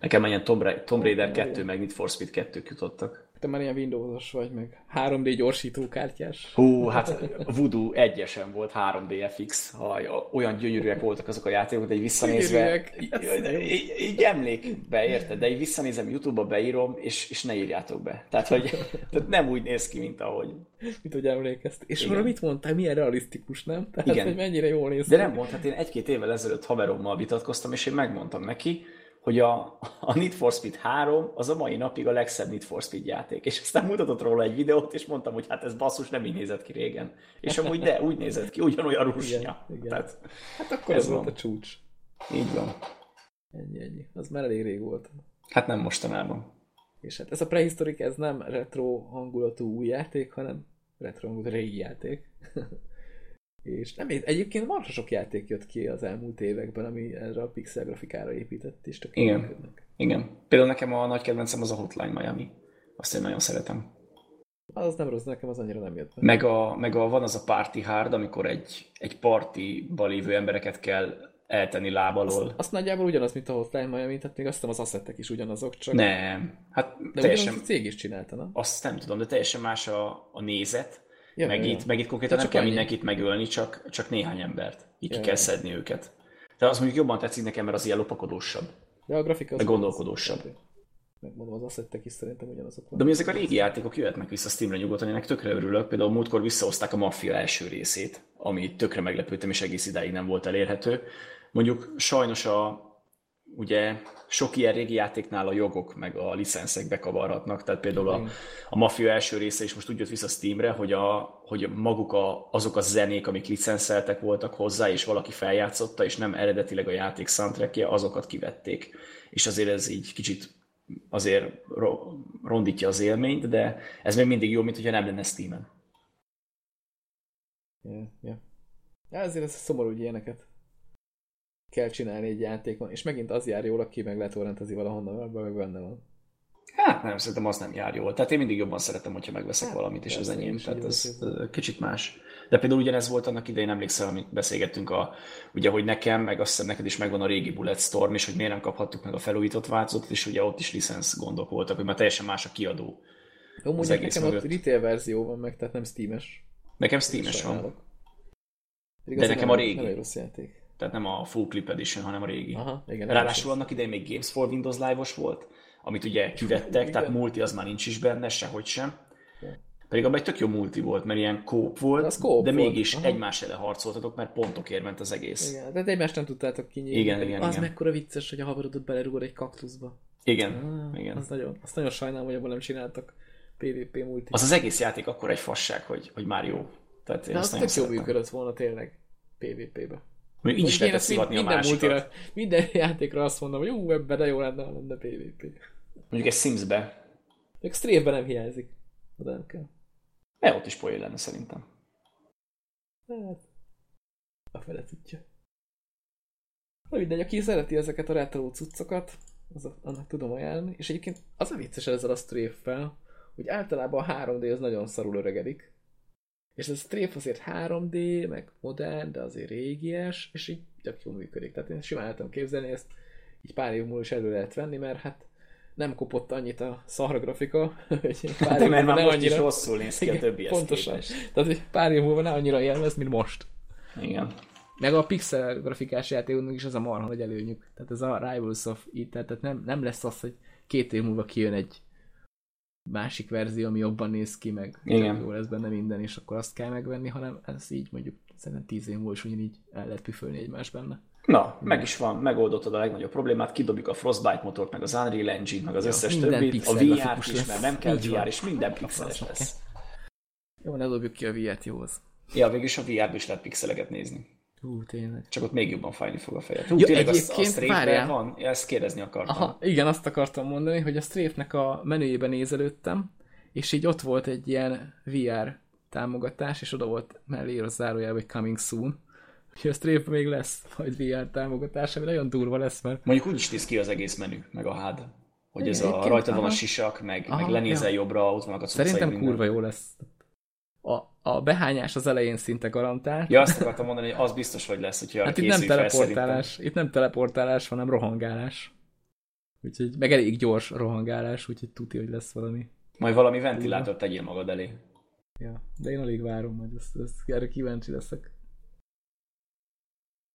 nekem ilyen Tomb, Ra- Tomb Raider 2, meg Need for Speed 2 jutottak.
Te már ilyen Windows-os vagy, meg 3D gyorsítókártyás.
Hú, hát Voodoo egyesen volt 3D FX, ha olyan gyönyörűek voltak azok a játékok, de egy visszanézve, így, így emlékbe, érted? De egy visszanézem, Youtube-ba beírom, és, és ne írjátok be. Tehát, hogy tehát nem úgy néz ki, mint ahogy.
Mint hogy emlékezt. És Igen. mit mondtál, milyen realisztikus, nem? Tehát,
Igen.
hogy mennyire jól néz
De nem mond, hát én egy-két évvel ezelőtt haverommal vitatkoztam, és én megmondtam neki, hogy a, a Need for Speed 3 az a mai napig a legszebb Need for Speed játék. És aztán mutatott róla egy videót, és mondtam, hogy hát ez basszus, nem így nézett ki régen. És amúgy de, úgy nézett ki, ugyanolyan rusnya. Igen, igen. Tehát,
hát akkor ez, volt a csúcs.
Így van.
Ennyi, ennyi. Az már elég rég volt.
Hát nem mostanában.
És hát ez a prehistorik, ez nem retro hangulatú új játék, hanem retro hangulatú régi játék. És nem, egyébként marha sok játék jött ki az elmúlt években, ami erre a pixel grafikára épített, és tök
Igen. Működnek. Igen. Például nekem a nagy kedvencem az a Hotline Miami. Azt én nagyon szeretem.
Az nem rossz, nekem az annyira nem jött.
Meg, a, meg a, van az a Party Hard, amikor egy, egy partiba lévő embereket kell eltenni lábalól.
Azt, azt nagyjából ugyanaz, mint a Hotline Miami, tehát még azt hiszem az asszettek is ugyanazok, csak...
Nem. Hát
de teljesen... a cég is csinálta, nem?
Azt nem tudom, de teljesen más a, a nézet, Ja, meg, ja, itt, meg itt konkrétan nem kell annyi. mindenkit megölni, csak, csak néhány embert. Így ja, ki kell szedni őket. De az mondjuk jobban tetszik nekem, mert az ilyen lopakodósabb.
Ja, a grafika az
meg gondolkodósabb.
Megmondom, az asszettek is szerintem ugyanazok
van. De mi ezek a régi játékok jöhetnek vissza Steamre nyugodtan, ennek tökre örülök. Például múltkor visszahozták a Mafia első részét, ami tökre meglepődtem, és egész idáig nem volt elérhető. Mondjuk sajnos a, ugye sok ilyen régi játéknál a jogok meg a licenszek bekavarhatnak, tehát például a, a Mafia első része is most úgy jött vissza Steamre, hogy, a, hogy maguk a, azok a zenék, amik licenszeltek voltak hozzá, és valaki feljátszotta, és nem eredetileg a játék soundtrackje, azokat kivették. És azért ez így kicsit azért rondítja az élményt, de ez még mindig jó, mint hogyha nem lenne Steam-en.
Yeah, yeah. Ja, ezért ez szomorú, hogy ilyeneket kell csinálni egy játékon, és megint az jár jól, aki meg letorrentezni valahonnan, abban meg benne van.
Hát nem, szerintem az nem jár jól. Tehát én mindig jobban szeretem, hogyha megveszek hát, valamit, és az enyém. Tehát ez kicsit más. De például ugyanez volt annak idején, emlékszel, amit beszélgettünk, a, ugye, hogy nekem, meg azt hiszem neked is megvan a régi Bulletstorm, és hogy miért nem kaphattuk meg a felújított változatot, és ugye ott is licensz gondok voltak, hogy már teljesen más a kiadó.
Jó, mondjuk nekem mögött. ott retail verzió van meg, tehát nem Steam-es.
Nekem Steam-es van. De nekem a régi.
Nem egy rossz játék
tehát nem a Full Clip Edition, hanem a régi.
Aha, igen,
Ráadásul annak idején még Games for Windows Live-os volt, amit ugye kivettek, tehát multi az már nincs is benne, sehogy sem. Pedig abban egy tök jó multi volt, mert ilyen kóp volt, de, de mégis Aha. egymás ellen harcoltatok, mert pontokért ment az egész.
Igen, de egymást nem tudtátok kinyírni.
Igen, igen,
az
igen.
mekkora vicces, hogy a haverodot belerúgod egy kaktuszba.
Igen, ah, igen.
Az nagyon, azt nagyon sajnálom, hogy abban nem csináltak PvP multi.
Az az egész játék akkor egy fasság, hogy, hogy már jó.
Tehát én de az tök jó működött volna tényleg PvP-be.
Még így is lehet szivatni a másikat. Multira,
minden játékra azt mondom, hogy jó, ebben de jó lenne, ha lenne PvP.
Mondjuk egy Sims-be.
Még strafe nem hiányzik. De nem kell.
E, ott is poén lenne szerintem.
Hát, a fele tudja. Na mindegy, aki szereti ezeket a retro cuccokat, az, annak tudom ajánlani. És egyébként az a vicces ezzel a strafe hogy általában a 3D az nagyon szarul öregedik. És ez a strafe azért 3D, meg modern, de azért régies, és így tök jól működik. Tehát én simán lehetem képzelni, ezt így pár év múlva is elő lehet venni, mert hát nem kopott annyit a szar grafika, hogy
pár de mert már most annyira... is rosszul néz ki a többi
Pontosan. Képest. Tehát, hogy pár év múlva ne annyira élvez, mint most.
Igen.
Meg a pixel grafikás játékoknak is az a marha nagy előnyük. Tehát ez a Rivals of It, tehát nem, nem lesz az, hogy két év múlva kijön egy másik verzió, ami jobban néz ki, meg
Igen.
jó lesz benne minden, és akkor azt kell megvenni, hanem ez így mondjuk szerintem tíz év múlva is ugyanígy el lehet püfölni egymás benne.
Na, meg is van, megoldottad a legnagyobb problémát, kidobjuk a Frostbite motort, meg az Unreal Engine, meg az ja, összes többit, a VR is, mert nem kell VR, van. és minden pixeles lesz.
Jó, ne dobjuk ki a VR-t, jó az.
Ja, végülis a VR-ban is lehet pixeleket nézni.
Hú, tényleg.
Csak ott még jobban fájni fog a fejed. Hú, ja, tényleg egyébként, a, a van? Ja, ezt kérdezni akartam. Aha,
igen, azt akartam mondani, hogy a strafe a menüjében nézelődtem, és így ott volt egy ilyen VR támogatás, és oda volt mellé a zárójelben, hogy coming soon. Úgyhogy a strafe még lesz majd VR támogatás, ami nagyon durva lesz, mert...
Mondjuk úgy is néz ki az egész menü, meg a hád. Hogy ez a rajta van a sisak, meg, aha, meg lenézel ja. jobbra, ott vannak a
Szerintem minden. kurva jó lesz a, a behányás az elején szinte garantált.
Ja, azt akartam mondani, hogy az biztos, hogy lesz, hogyha
hát itt nem teleportálás, itt nem teleportálás, hanem rohangálás. Úgyhogy, meg elég gyors rohangálás, úgyhogy tuti, hogy lesz valami.
Majd valami ventilátort tegyél magad elé.
Ja, de én alig várom, hogy ezt, ezt erre kíváncsi leszek.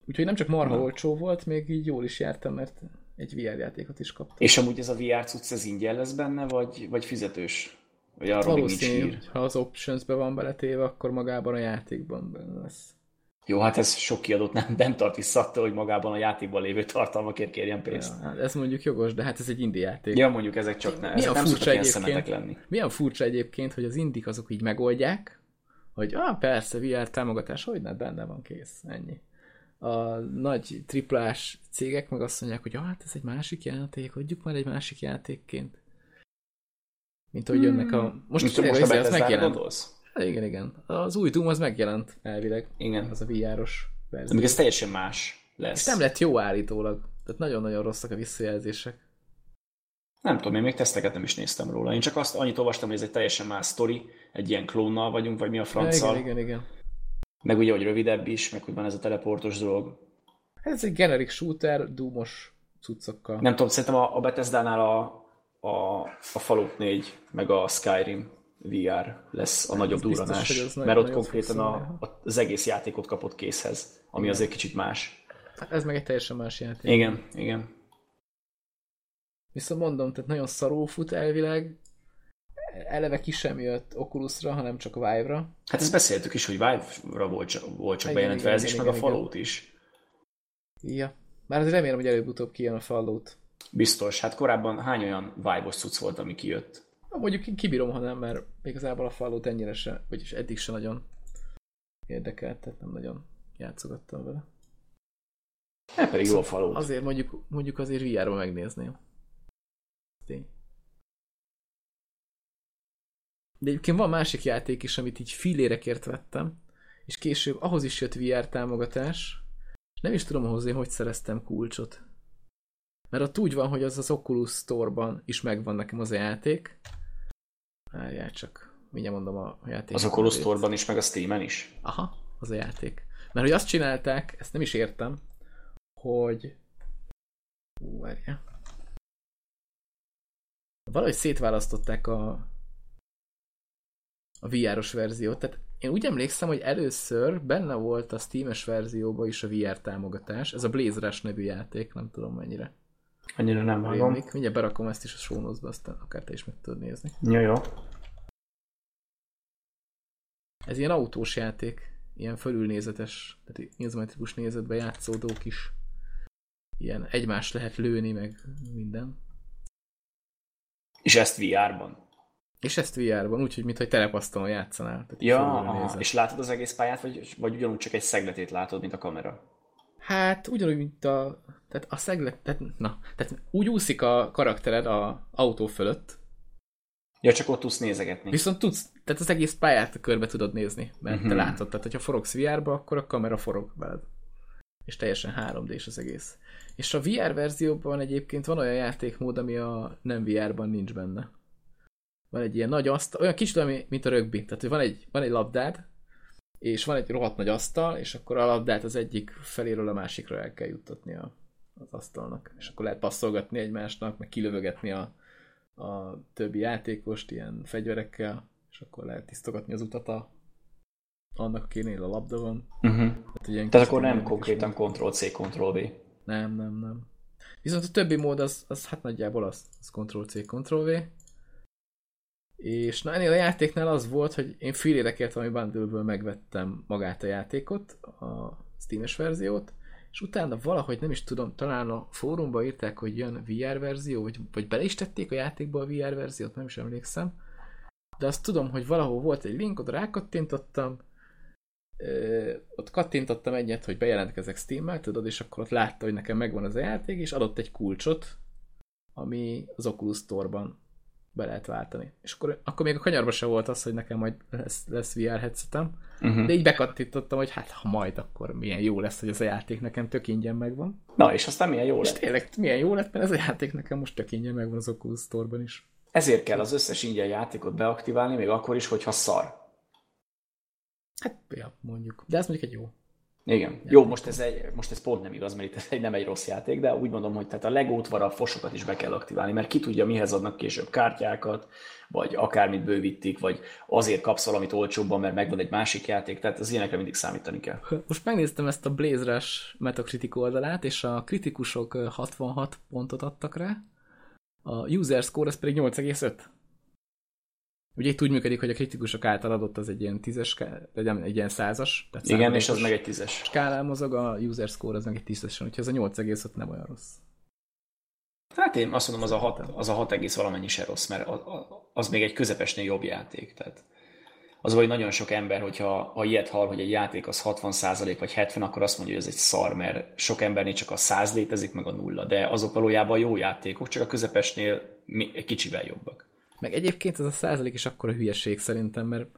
Úgyhogy nem csak marha Na. olcsó volt, még így jól is jártam, mert egy VR játékot is kaptam.
És amúgy ez a VR cucc, ez ingyen lesz benne, vagy, vagy fizetős? Vagy arról Valószínű,
nincs ha az options-be van beletéve, akkor magában a játékban benne lesz.
Jó, hát ez sok kiadót nem, nem tart vissza attól, hogy magában a játékban lévő tartalmakért kérjen pénzt.
Ja, hát ez mondjuk jogos, de hát ez egy indie játék.
Ja, mondjuk ezek csak ne, ezek furcsa nem egyébként, lenni.
Milyen furcsa egyébként, hogy az indik azok így megoldják, hogy ah, persze, VR támogatás, hogy ne, benne van, kész, ennyi. A nagy triplás cégek meg azt mondják, hogy ah, hát ez egy másik játék, adjuk már egy másik játékként. Mint hogy jönnek a...
Hmm. Most, most, most a az megjelent. Gondolsz?
Hát igen, igen. Az új Doom az megjelent elvileg.
Igen.
Az a VR-os
verzió. Még ez teljesen más lesz.
És nem lett jó állítólag. Tehát nagyon-nagyon rosszak a visszajelzések.
Nem tudom, én még teszteket nem is néztem róla. Én csak azt annyit olvastam, hogy ez egy teljesen más sztori, egy ilyen klónnal vagyunk, vagy mi a franccal.
Igen, igen, igen.
Meg ugye, hogy rövidebb is, meg hogy van ez a teleportos dolog.
Ez egy generic shooter, doomos cuccokkal.
Nem tudom, szerintem a, a Bethesda-nál a, a, a Fallout 4, meg a Skyrim VR lesz a nagyobb
biztos, az
mert ott konkrétan a, a- az egész játékot kapott készhez, ami azért kicsit más.
Hát ez meg egy teljesen más játék.
Igen, igen.
Viszont mondom, tehát nagyon szarul fut elvileg. Eleve ki sem jött Oculusra, hanem csak a Vive-ra.
Hát ezt beszéltük is, hogy Vive-ra volt csak, volt csak
Igen,
bejelentve
igen,
ez is,
igen,
meg a
igen, igen.
Fallout is.
Ja. Már azért remélem, hogy előbb-utóbb kijön a Fallout.
Biztos. Hát korábban hány olyan Vive-os cucc volt, ami kijött?
Na, Mondjuk én kibírom, ha nem, mert igazából a Fallout ennyire se, vagyis eddig se nagyon érdekelt, tehát nem nagyon játszogattam vele.
Hát pedig jó a Fallout.
Azért mondjuk, mondjuk azért VR-ba megnézném. Tény. De egyébként van másik játék is, amit így filérekért vettem, és később ahhoz is jött VR támogatás, és nem is tudom én hogy szereztem kulcsot. Mert ott úgy van, hogy az az Oculus Store-ban is megvan nekem az a játék. Várjál csak, mindjárt mondom a játék.
Az Oculus Store-ban is, meg a Steam-en is.
Aha, az a játék. Mert hogy azt csinálták, ezt nem is értem, hogy... Ú, várjál. Valahogy szétválasztották a, a VR-os verziót. Tehát én úgy emlékszem, hogy először benne volt a Steam-es verzióban is a VR támogatás. Ez a Blaze Rush nevű játék, nem tudom mennyire.
Annyira nem vágom.
Mindjárt berakom ezt is a notes-ba, aztán akár te is meg tudod nézni.
Ja, jó.
Ez ilyen autós játék, ilyen fölülnézetes, tehát izometikus nézetbe játszódó kis ilyen egymást lehet lőni, meg minden.
És ezt VR-ban.
És ezt VR-ban, úgyhogy mintha egy terepasztalon játszanál. Tehát
Ja, aha. és látod az egész pályát, vagy, vagy ugyanúgy csak egy szegletét látod, mint a kamera?
Hát ugyanúgy, mint a... Tehát a szeglet... Tehát, na, tehát úgy úszik a karaktered a autó fölött,
Ja, csak ott tudsz nézegetni.
viszont tudsz, tehát az egész pályát körbe tudod nézni, mert uh-huh. te
Mhm.
látod. Tehát, hogyha forogsz VR-ba, akkor a kamera forog veled. És teljesen 3D-s az egész. És a VR verzióban egyébként van olyan játékmód, ami a nem VR-ban nincs benne. Van egy ilyen nagy asztal, olyan kicsit, mint a rögbi. Tehát, hogy van egy, van egy labdád, és van egy rohadt nagy asztal, és akkor a labdát az egyik feléről a másikra el kell juttatni a, az asztalnak. És akkor lehet passzolgatni egymásnak, meg kilövögetni a, a többi játékost ilyen fegyverekkel, és akkor lehet tisztogatni az utat a, annak, akinél a labda van.
Uh-huh.
Ilyen
Tehát akkor nem konkrétan. Ctrl-C, Ctrl-V.
Nem, nem, nem. Viszont a többi mód az, az hát nagyjából az, az Ctrl-C, Ctrl-V. És na ennél a játéknál az volt, hogy én félére kért valami bundle megvettem magát a játékot, a Steam-es verziót, és utána valahogy nem is tudom, talán a fórumban írták, hogy jön VR verzió, vagy, vagy bele is tették a játékba a VR verziót, nem is emlékszem. De azt tudom, hogy valahol volt egy link, oda rákattintottam, ott kattintottam egyet, hogy bejelentkezek Steam-mel, tudod, és akkor ott látta, hogy nekem megvan az a játék, és adott egy kulcsot, ami az Oculus Store-ban be lehet váltani. És akkor, akkor még a kanyarban se volt az, hogy nekem majd lesz, lesz VR headsetem,
Uh-huh.
de így bekattintottam, hogy hát ha majd, akkor milyen jó lesz, hogy ez a játék nekem tök ingyen megvan.
Na, és aztán milyen jó
És
lett.
tényleg milyen jó lett, mert ez a játék nekem most tök ingyen megvan az Oculus Store-ban is.
Ezért kell az összes ingyen játékot beaktiválni, még akkor is, hogyha szar.
Hát, ja, mondjuk. De ez mondjuk egy jó.
Igen. Jó, most ez, egy, most ez pont nem igaz, mert itt ez egy, nem egy rossz játék, de úgy mondom, hogy tehát a legót, a fosokat is be kell aktiválni, mert ki tudja, mihez adnak később kártyákat, vagy akármit bővítik, vagy azért kapsz valamit olcsóbban, mert megvan egy másik játék, tehát az ilyenekre mindig számítani kell.
Most megnéztem ezt a Blaze Rush Metacritic oldalát, és a kritikusok ö, 66 pontot adtak rá, a user score az pedig 8,5. Ugye itt úgy működik, hogy a kritikusok által adott az egy ilyen 10-es, vagy nem, egy ilyen 100-as. Tehát
Igen, és az meg egy tízes.
skálán mozog, a user score az meg egy 10-esen, úgyhogy ez a 8,5 nem olyan rossz.
Hát én azt mondom, az a 6, az a 6 egész valamennyi se rossz, mert az még egy közepesnél jobb játék. Tehát az, hogy nagyon sok ember, hogyha ha ilyet hall, hogy egy játék az 60% vagy 70, akkor azt mondja, hogy ez egy szar, mert sok embernél csak a 100 létezik, meg a nulla. De azok valójában jó játékok, csak a közepesnél egy kicsivel jobbak.
Meg egyébként ez a százalék is akkora hülyeség szerintem, mert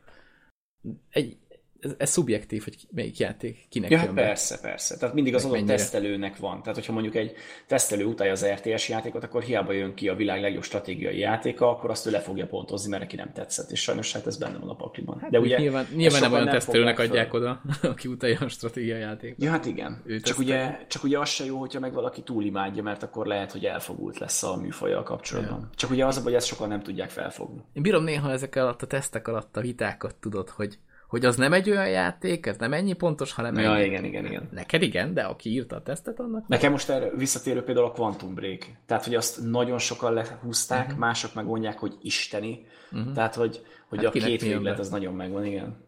egy, ez, ez szubjektív, hogy melyik játék kinek
Ja,
jön
hát
be.
persze, persze. Tehát mindig az adott tesztelőnek van. Tehát, hogyha mondjuk egy tesztelő utálja az RTS játékot, akkor hiába jön ki a világ legjobb stratégiai játéka, akkor azt ő le fogja pontozni, mert neki nem tetszett. És sajnos hát ez benne van a pakliban. De
Ugye, nyilván, nyilván nem olyan tesztelőnek adják
föl.
oda, aki utálja a stratégia játék.
Ja, hát igen.
Ő
Csak ugye, csak ugye az se jó, hogyha meg valaki túl imádja, mert akkor lehet, hogy elfogult lesz a műfajjal kapcsolatban. Csak ugye az hogy ezt sokan nem tudják felfogni.
Én bírom néha ezek alatt a tesztek alatt a vitákat tudod, hogy, hogy az nem egy olyan játék, ez nem ennyi pontos, hanem
Ja,
ennyi.
igen, igen, igen.
Neked igen, de aki írta a tesztet, annak
Nekem most erre visszatérő például a Quantum Break. Tehát, hogy azt nagyon sokan lehúzták, uh-huh. mások meg mondják, hogy isteni. Uh-huh. Tehát, hogy, hogy
Hát
a két véglet az nagyon megvan, igen.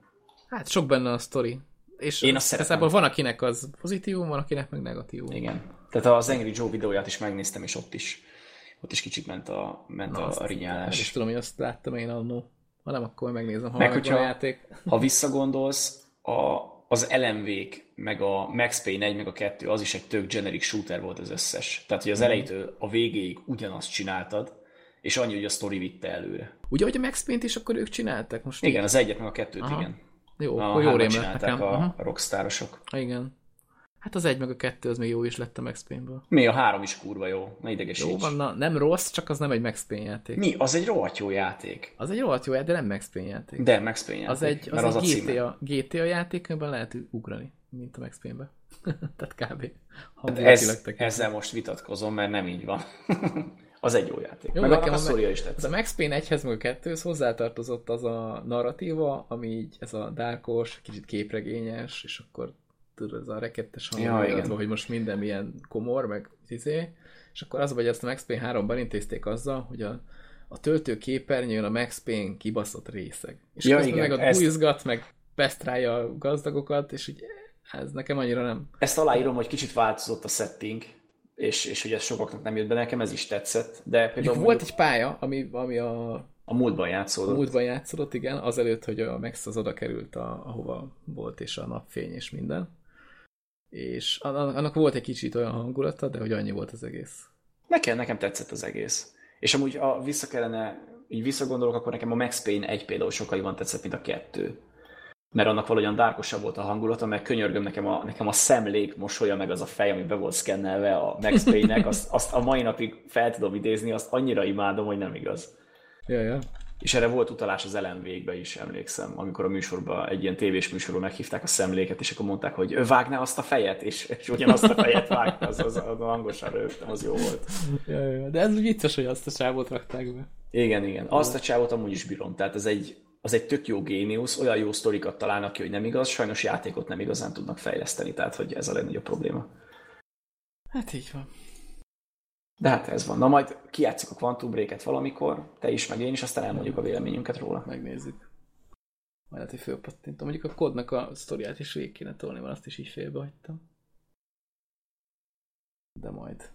Hát sok benne a sztori. És
Én azt
igazából van, akinek az pozitívum, van, akinek meg negatívum.
Igen. Tehát az Angry Joe videóját is megnéztem, és ott is, ott is kicsit ment a, ment
Na,
a, a rinyálás.
tudom, hogy azt láttam én annó. Ha nem, akkor megnézem, ha
Meg hogyha-
a játék.
Ha visszagondolsz, a, az lmv meg a Max Payne 1, meg a 2, az is egy tök generic shooter volt az összes. Tehát, hogy az elejétől a végéig ugyanazt csináltad, és annyi, hogy a sztori vitte előre.
Ugye, hogy a Max Payne-t is akkor ők csináltak most?
Igen, az egyet, meg a kettőt,
Aha.
igen.
Jó,
A
akkor jól
csinálták
nekem.
a
Aha.
rockstárosok.
Igen. Hát az egy meg a kettő, az még jó is lett a Max Payne-ből.
Mi a három is kurva jó, ne idegesíts.
Jó van, na, nem rossz, csak az nem egy Max Payne játék.
Mi? Az egy rohadt jó játék.
Az egy rohadt jó játék, de nem Max Payne játék.
De Max Payne játék,
az egy, az
mert
egy
az a címe.
GTA, GTA játék, amiben lehet ugrani, mint a Max Payne-be. Tehát kb.
Hát
Ez,
ez, ezzel most vitatkozom, mert nem így van. az egy jó játék. Jó, meg annak a
a,
is tetszett.
a Max Payne 1-hez meg a 2 hozzátartozott az a narratíva, ami így ez a dárkos, kicsit képregényes, és akkor tudod, ez a rekettes
Ja,
hang,
igen.
ja, hogy most minden milyen komor, meg izé, és akkor az, hogy ezt a Max Payne 3-ban intézték azzal, hogy a, a töltőképernyőn a Max Payne kibaszott részeg. És
Ja, igen,
meg a
ezt-
bújzgat, meg pesztrálja a gazdagokat, és így ez nekem annyira nem.
Ezt aláírom, hogy kicsit változott a setting, és, és hogy ez sokaknak nem jött be, nekem ez is tetszett, de például
Mondjuk volt egy pálya, ami, ami a
a múltban
A
játszódott.
múltban játszódott, igen, azelőtt, hogy a Max az oda került, a, ahova volt, és a napfény és minden. És an- annak volt egy kicsit olyan hangulata, de hogy annyi volt az egész.
Nekem, nekem tetszett az egész. És amúgy, ha vissza kellene, így visszagondolok, akkor nekem a Max Payne egy például sokkal jobban tetszett, mint a kettő. Mert annak valahogyan dárkosabb volt a hangulata, meg könyörgöm nekem a, nekem a szemlék mosolya, meg az a fej, ami be volt szkennelve a Max Payne-nek, azt, azt a mai napig fel tudom idézni, azt annyira imádom, hogy nem igaz.
Ja, ja.
És erre volt utalás az LMV-kbe is, emlékszem, amikor a műsorban, egy ilyen tévés műsorban meghívták a szemléket, és akkor mondták, hogy vágná azt a fejet, és, és ugyanazt a fejet vágta, az, az, az hangosan rögtem, az jó volt.
Ja, ja. De ez vicces, hogy azt a csávót rakták be.
Igen, igen. Azt a csávot amúgy is bírom. Tehát ez egy, az egy tök jó géniusz, olyan jó sztorikat találnak ki, hogy nem igaz, sajnos játékot nem igazán tudnak fejleszteni, tehát hogy ez a legnagyobb probléma.
Hát így van.
De hát ez van. Na majd kijátszik a Quantum Break-et valamikor, te is, meg én is, aztán elmondjuk a véleményünket róla.
Megnézzük. Majd lehet, hogy fölpattintom. Mondjuk a kodnak a sztoriát is végig kéne tolni, mert azt is így félbehagytam. De majd.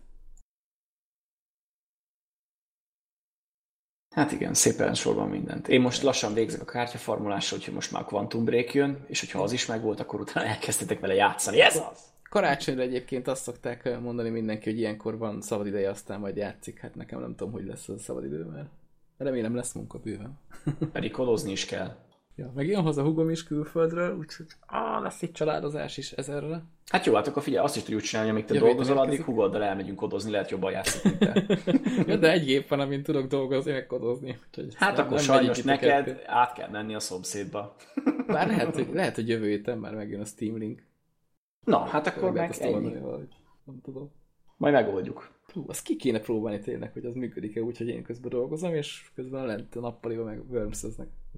Hát igen, szépen sorban mindent. Én most lassan végzek a kártyaformulással, úgyhogy most már a Quantum Break jön, és hogyha az is megvolt, akkor utána elkezdhetek vele játszani. Ez az!
Karácsonyra egyébként azt szokták mondani mindenki, hogy ilyenkor van szabadideje, aztán majd játszik. Hát nekem nem tudom, hogy lesz az a szabadidő, mert remélem lesz munka bőven.
Pedig kodozni is kell.
Ja, meg jön haza hugom is külföldről, úgyhogy á, lesz itt családozás is ezerre.
Hát jó, hát akkor figyelj, azt is tudjuk csinálni, amíg te
Jövő
dolgozol, addig hugoddal elmegyünk kodozni, lehet jobban játszik, mint
de egy gép van, amin tudok dolgozni, meg kodozni. Úgyhogy
Hát
nem-
akkor
nem
sajnos neked
kettő.
át kell menni a szomszédba.
Bár lehet, hogy, lehet, hogy jövő héten már megjön a Steam Link.
Na, hát akkor
Meg azt
ennyi.
valahogy. Nem tudom.
Majd megoldjuk.
Hú, azt ki kéne próbálni tényleg, hogy az működik-e úgy, hogy én közben dolgozom, és közben lent a nappaliba meg worms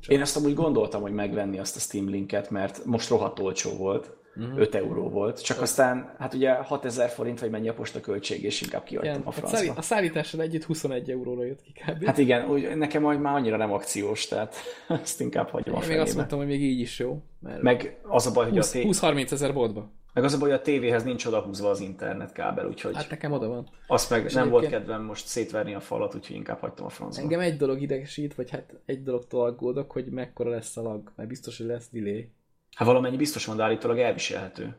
Én ezt amúgy gondoltam, hogy megvenni azt a Steam linket, mert most rohadt olcsó volt.
Mhm.
Uh-huh. 5 euró volt. Csak aztán, hát ugye 6000 forint, vagy mennyi a posta költség, és inkább
Igen,
a
hát
francba.
szállí- a szállítással együtt 21 euróra jött ki kb.
Hát igen, úgy, nekem majd már annyira nem akciós, tehát ezt inkább hagyom a
én még azt mondtam, hogy még így is jó. Mert
Meg az a baj, hogy a,
20
té-
20-30 ezer boltba.
Meg az a baj, hogy a tévéhez nincs odahúzva az internetkábel, úgyhogy
Hát nekem oda van.
azt meg nem
egyébként-
volt kedvem most szétverni a falat, úgyhogy inkább hagytam a francba.
Engem egy dolog idegesít, vagy hát egy dologtól aggódok, hogy mekkora lesz a lag, mert biztos, hogy lesz delay.
Hát valamennyi biztos van, de állítólag elviselhető.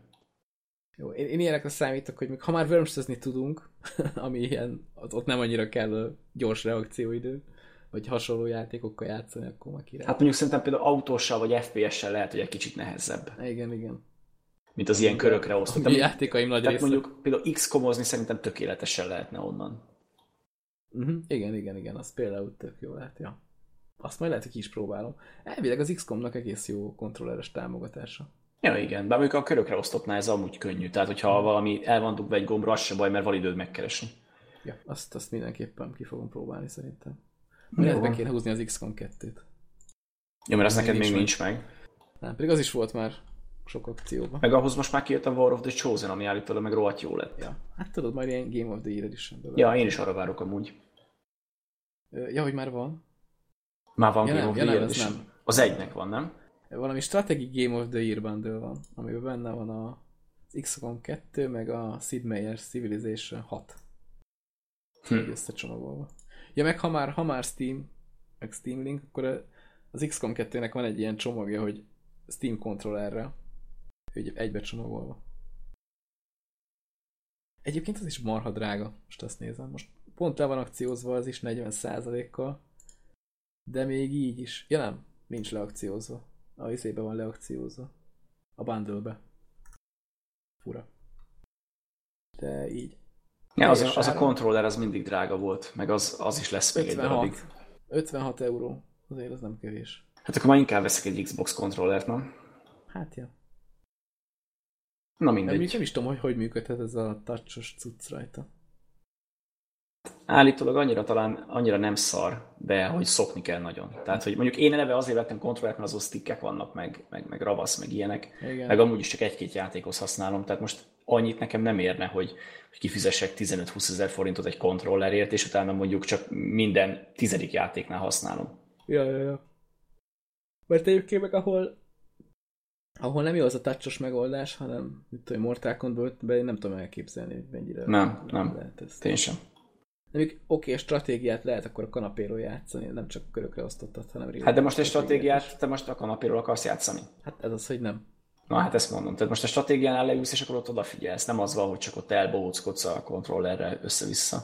Jó, én, én ilyenekre számítok, hogy még ha már worms tudunk, ami ilyen, ott nem annyira kell gyors reakcióidő, vagy hasonló játékokkal játszani, akkor már király.
Hát mondjuk szerintem például autóssal vagy FPS-sel lehet, hogy egy kicsit nehezebb.
Igen, igen.
Mint az ilyen körökre osztott.
A játékaim nagy
Tehát
része.
mondjuk például X-komozni szerintem tökéletesen lehetne onnan.
Uh-huh. Igen, igen, igen, az például tök jó lehet, ja. Azt majd lehet, hogy ki is próbálom. Elvileg az XCOM-nak egész jó kontrolleres támogatása.
Ja, igen, de mondjuk a körökre osztottnál ez amúgy könnyű. Tehát, hogyha valami el van dugva egy gombra, az se baj, mert van időd megkeresni.
Ja, azt, azt mindenképpen ki fogom próbálni szerintem. Majd lehet be kéne húzni az XCOM 2-t.
Ja, mert az neked még
nincs
nincs meg.
Nem, pedig az is volt már sok akcióban.
Meg ahhoz most már kijött a War of the Chosen, ami állítólag meg rohadt jó lett.
Ja, hát tudod, majd ilyen Game of the Year edition
Ja, én is arra várok amúgy.
Ja, hogy már van.
Már van
Ja,
Game
nem,
of
ja,
the Year edition.
nem.
Az egynek van, nem?
Valami Strategic Game of the Year bundle van, amiben benne van a az XCOM 2, meg a Sid Meier's Civilization 6.
Hm.
Hm. összecsomagolva. Ja, meg ha már, ha már Steam, meg Steam Link, akkor az XCOM 2-nek van egy ilyen csomagja, hogy Steam kontrollerre, hogy egybe csomagolva. Egyébként az is marha drága, most azt nézem. Most pont le van akciózva az is 40%-kal, de még így is. Ja nem, nincs leakciózva. A izébe van leakciózva. A bundle-be. Fura. De így.
Ja, az, az a controller az mindig drága volt, meg az, az is lesz még egy darabig.
56. 56 euró. Azért az nem kevés.
Hát akkor már inkább veszek egy Xbox kontrollert, nem?
Hát ja.
Na
Mindegy.
mindegy.
nem is tudom, hogy hogy működhet ez a touchos cucc rajta.
Állítólag annyira talán annyira nem szar, de hogy szokni kell nagyon. Tehát, hogy mondjuk én eleve azért vettem kontrollert, mert azon stickek vannak, meg, meg, meg ravasz, meg ilyenek.
Igen.
Meg amúgy is csak egy-két játékhoz használom, tehát most annyit nekem nem érne, hogy, hogy kifizessek 15-20 ezer forintot egy kontrollerért, és utána mondjuk csak minden tizedik játéknál használom.
Ja, ja, ja. Mert egyébként meg ahol ahol nem jó az a touchos megoldás, hanem mit tudom, Mortal Kombatben én nem tudom elképzelni, hogy mennyire
Nem, nem.
lehet ezt.
Én sem.
Mondjuk oké, a stratégiát lehet akkor a kanapéról játszani, nem csak körökre osztottat, hanem real
Hát de most egy
stratégiát is.
te most a kanapéról akarsz játszani.
Hát ez az, hogy nem.
Na hát ezt mondom. Tehát most a stratégiánál leülsz, és akkor ott odafigyelsz. Nem az van, hogy csak ott elbohóckodsz a kontrollerre össze-vissza.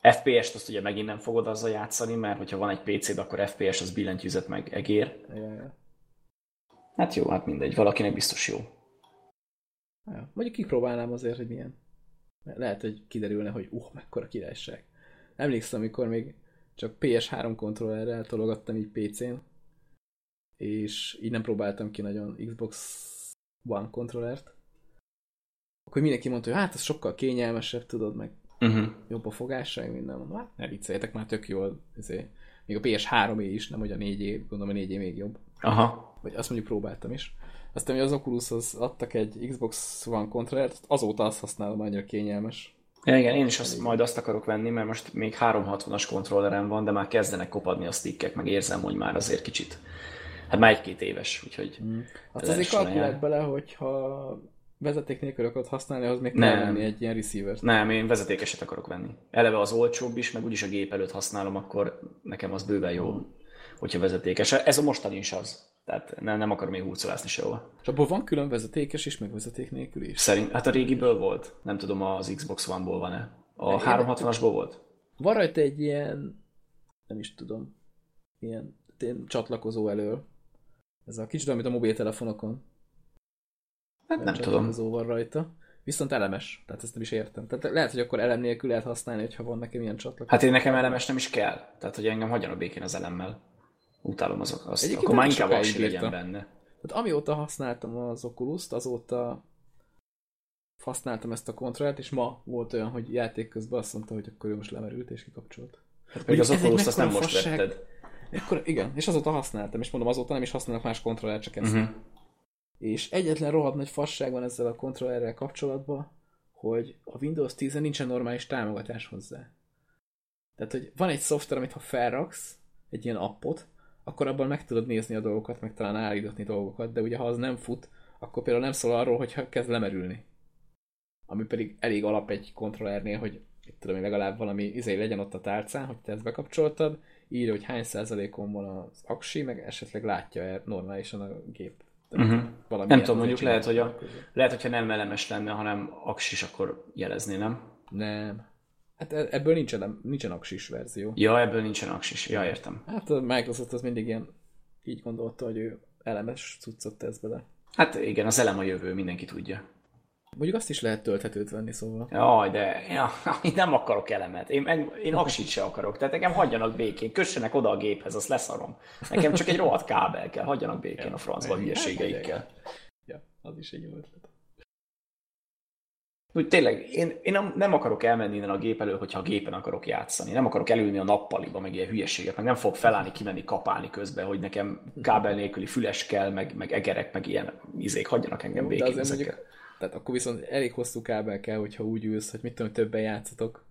FPS-t azt ugye megint nem fogod azzal játszani, mert hogyha van egy PC-d, akkor FPS az billentyűzet meg egér.
Ja.
Hát jó, hát mindegy. Valakinek biztos jó.
Ja. Mondjuk kipróbálnám azért, hogy milyen. Lehet, hogy kiderülne, hogy uh, mekkora királyság. Emlékszem, amikor még csak PS3 kontrollerrel tologattam így PC-n, és így nem próbáltam ki nagyon Xbox One kontrollert, akkor mindenki mondta, hogy hát ez sokkal kényelmesebb, tudod, meg
Uh-huh.
jobb a fogása, meg minden. Mondom, hát ne vicceljetek, már tök jól. Ezért. Még a PS3 is, nem hogy a 4 gondolom a 4 még jobb.
Aha.
Vagy azt mondjuk próbáltam is. Aztán, hogy az Oculushoz adtak egy Xbox One kontrollert, azóta azt használom, annyira kényelmes.
Ja, igen, én is azt, majd azt akarok venni, mert most még 360-as kontrollerem van, de már kezdenek kopadni a stickek, meg érzem, hogy már azért kicsit. Hát már egy-két éves, úgyhogy...
Mm. Azt
Ez
azért kalkulált bele, hogyha vezeték nélkül akarod használni, ahhoz még kell
Nem.
venni egy ilyen receiver
Nem, én vezetékeset akarok venni. Eleve az olcsóbb is, meg úgyis a gép előtt használom, akkor nekem az bőven jó, hogyha vezetékes. Ez a mostani is az. Tehát nem, nem akarom még hurcolászni sehova.
És abból van külön vezetékes is, meg vezeték nélkül is.
Szerint, hát a régiből volt. Nem tudom, az Xbox One-ból van-e. A
Igen.
360-asból volt?
Van rajta egy ilyen, nem is tudom, ilyen ilyen csatlakozó elől. Ez a kicsit, amit a mobiltelefonokon.
Hát nem tudom.
csatlakozó van rajta. Viszont elemes, tehát ezt nem is értem. Tehát lehet, hogy akkor elem nélkül lehet használni, hogyha van nekem ilyen csatlakozó.
Hát én nekem elemes nem is kell. Tehát, hogy engem hagyjanak békén az elemmel. Utálom azok, azt.
Egyébként
akkor már inkább aksi legyen benne.
Tehát amióta használtam az oculus azóta használtam ezt a kontrollert, és ma volt olyan, hogy játék közben azt mondta, hogy akkor ő most lemerült és kikapcsolt.
Hát Még az oculus azt nem most
fasság.
vetted.
Akkor, igen, és azóta használtam, és mondom, azóta nem is használok más kontrollert, csak ezt.
Uh-huh.
És egyetlen rohadt nagy fasság van ezzel a kontrollerrel kapcsolatban, hogy a Windows 10-en nincsen normális támogatás hozzá. Tehát, hogy van egy szoftver, amit ha felraksz, egy ilyen appot, akkor abban meg tudod nézni a dolgokat, meg talán állítani dolgokat, de ugye ha az nem fut, akkor például nem szól arról, hogyha kezd lemerülni. Ami pedig elég alap egy kontrollernél, hogy itt tudom én, legalább valami izé legyen ott a tálcán, hogy te ezt bekapcsoltad, írja, hogy hány százalékon van az aksi, meg esetleg látja -e normálisan a gép. Tehát
Uh-huh. Nem tudom, mondjuk lehet, hogy, a, lehet, hogyha nem elemes lenne, hanem aksis, akkor jelezné, nem?
Nem. Hát e- ebből nincsen, nincsen aksis verzió.
Ja, ebből nincsen aksis. Ja, értem.
Hát a Microsoft az mindig ilyen így gondolta, hogy ő elemes cuccot tesz bele.
Hát igen, az elem a jövő, mindenki tudja.
Mondjuk azt is lehet tölthetőt venni, szóval.
Jaj, de ja, én nem akarok elemet. Én, én, én aksit se akarok. Tehát nekem hagyjanak békén. Kössenek oda a géphez, azt leszarom. Nekem csak egy rohadt kábel kell. Hagyjanak békén a francba hülyeségeikkel.
Ja, az is egy jó ötlet.
Úgy tényleg, én, én nem, nem akarok elmenni innen a gép elől, hogyha a gépen akarok játszani. Nem akarok elülni a nappaliba, meg ilyen hülyeséget, meg nem fog felállni, kimenni, kapálni közben, hogy nekem kábel nélküli füles kell, meg, meg egerek, meg ilyen izék, hagyjanak engem békén ezekkel.
mondjuk, tehát akkor viszont elég hosszú kábel kell, hogyha úgy ülsz, hogy mit tudom, többen játszatok.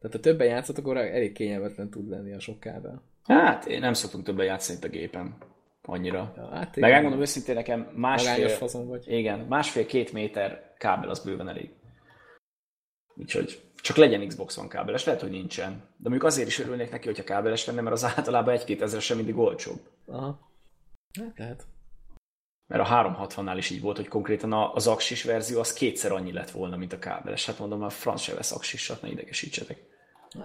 Tehát ha többen játszatok, akkor elég kényelmetlen tud lenni a sok kábel.
Hát, én nem szoktunk többen játszani itt a gépen. Annyira.
Ja, hát
Meg megmondom őszintén, nekem másfél,
fazon vagy.
igen, másfél-két méter kábel az bőven elég. Úgyhogy csak legyen Xbox One kábeles, lehet, hogy nincsen. De mondjuk azért is örülnék neki, hogyha kábeles lenne, mert az általában egy-két ezer sem mindig olcsóbb.
Aha. Hát lehet.
Mert a 360-nál is így volt, hogy konkrétan az aksis verzió az kétszer annyi lett volna, mint a kábeles. Hát mondom, a franc se vesz aksisat, ne idegesítsetek.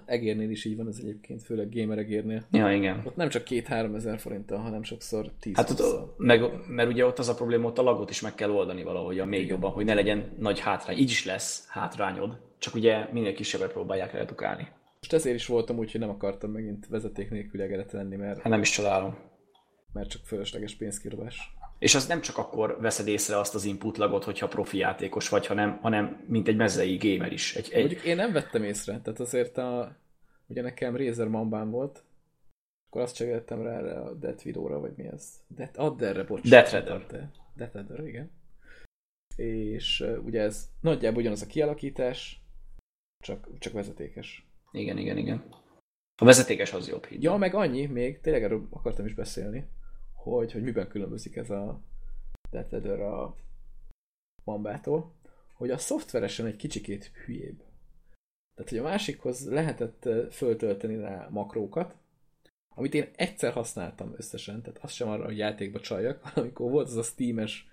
Egérnél is így van ez egyébként, főleg gamer egérnél.
Ja, igen.
Ott nem csak két-három ezer forinttal, hanem sokszor tíz
Hát ott, meg, mert ugye ott az a probléma, ott a lagot is meg kell oldani valahogy, a még jobban, hogy ne legyen nagy hátrány. Így is lesz hátrányod, csak ugye minél kisebbet próbálják redukálni.
Most ezért is voltam úgy, hogy nem akartam megint vezeték nélkül egeret venni, mert,
Hát nem is csodálom.
mert csak fölösleges pénzkirobás.
És az nem csak akkor veszed észre azt az input lagot, hogyha profi játékos vagy, hanem, hanem mint egy mezei gamer is. Egy, egy,
Mondjuk én nem vettem észre, tehát azért a, ugye nekem Razer Mambán volt, akkor azt cseréltem rá erre a Death Widow-ra, vagy mi ez? Death Adderre, bocs.
Death. Adder.
Death Adder, igen. És uh, ugye ez nagyjából ugyanaz a kialakítás, csak, csak vezetékes.
Igen, igen, igen. A vezetékes az jobb híd.
Ja, meg annyi, még tényleg erről akartam is beszélni, hogy, hogy miben különbözik ez a Death Adder a Mambától, hogy a szoftveresen egy kicsikét hülyébb. Tehát, hogy a másikhoz lehetett föltölteni rá makrókat, amit én egyszer használtam összesen, tehát az sem arra, hogy játékba csaljak, hanem amikor volt az a Steam-es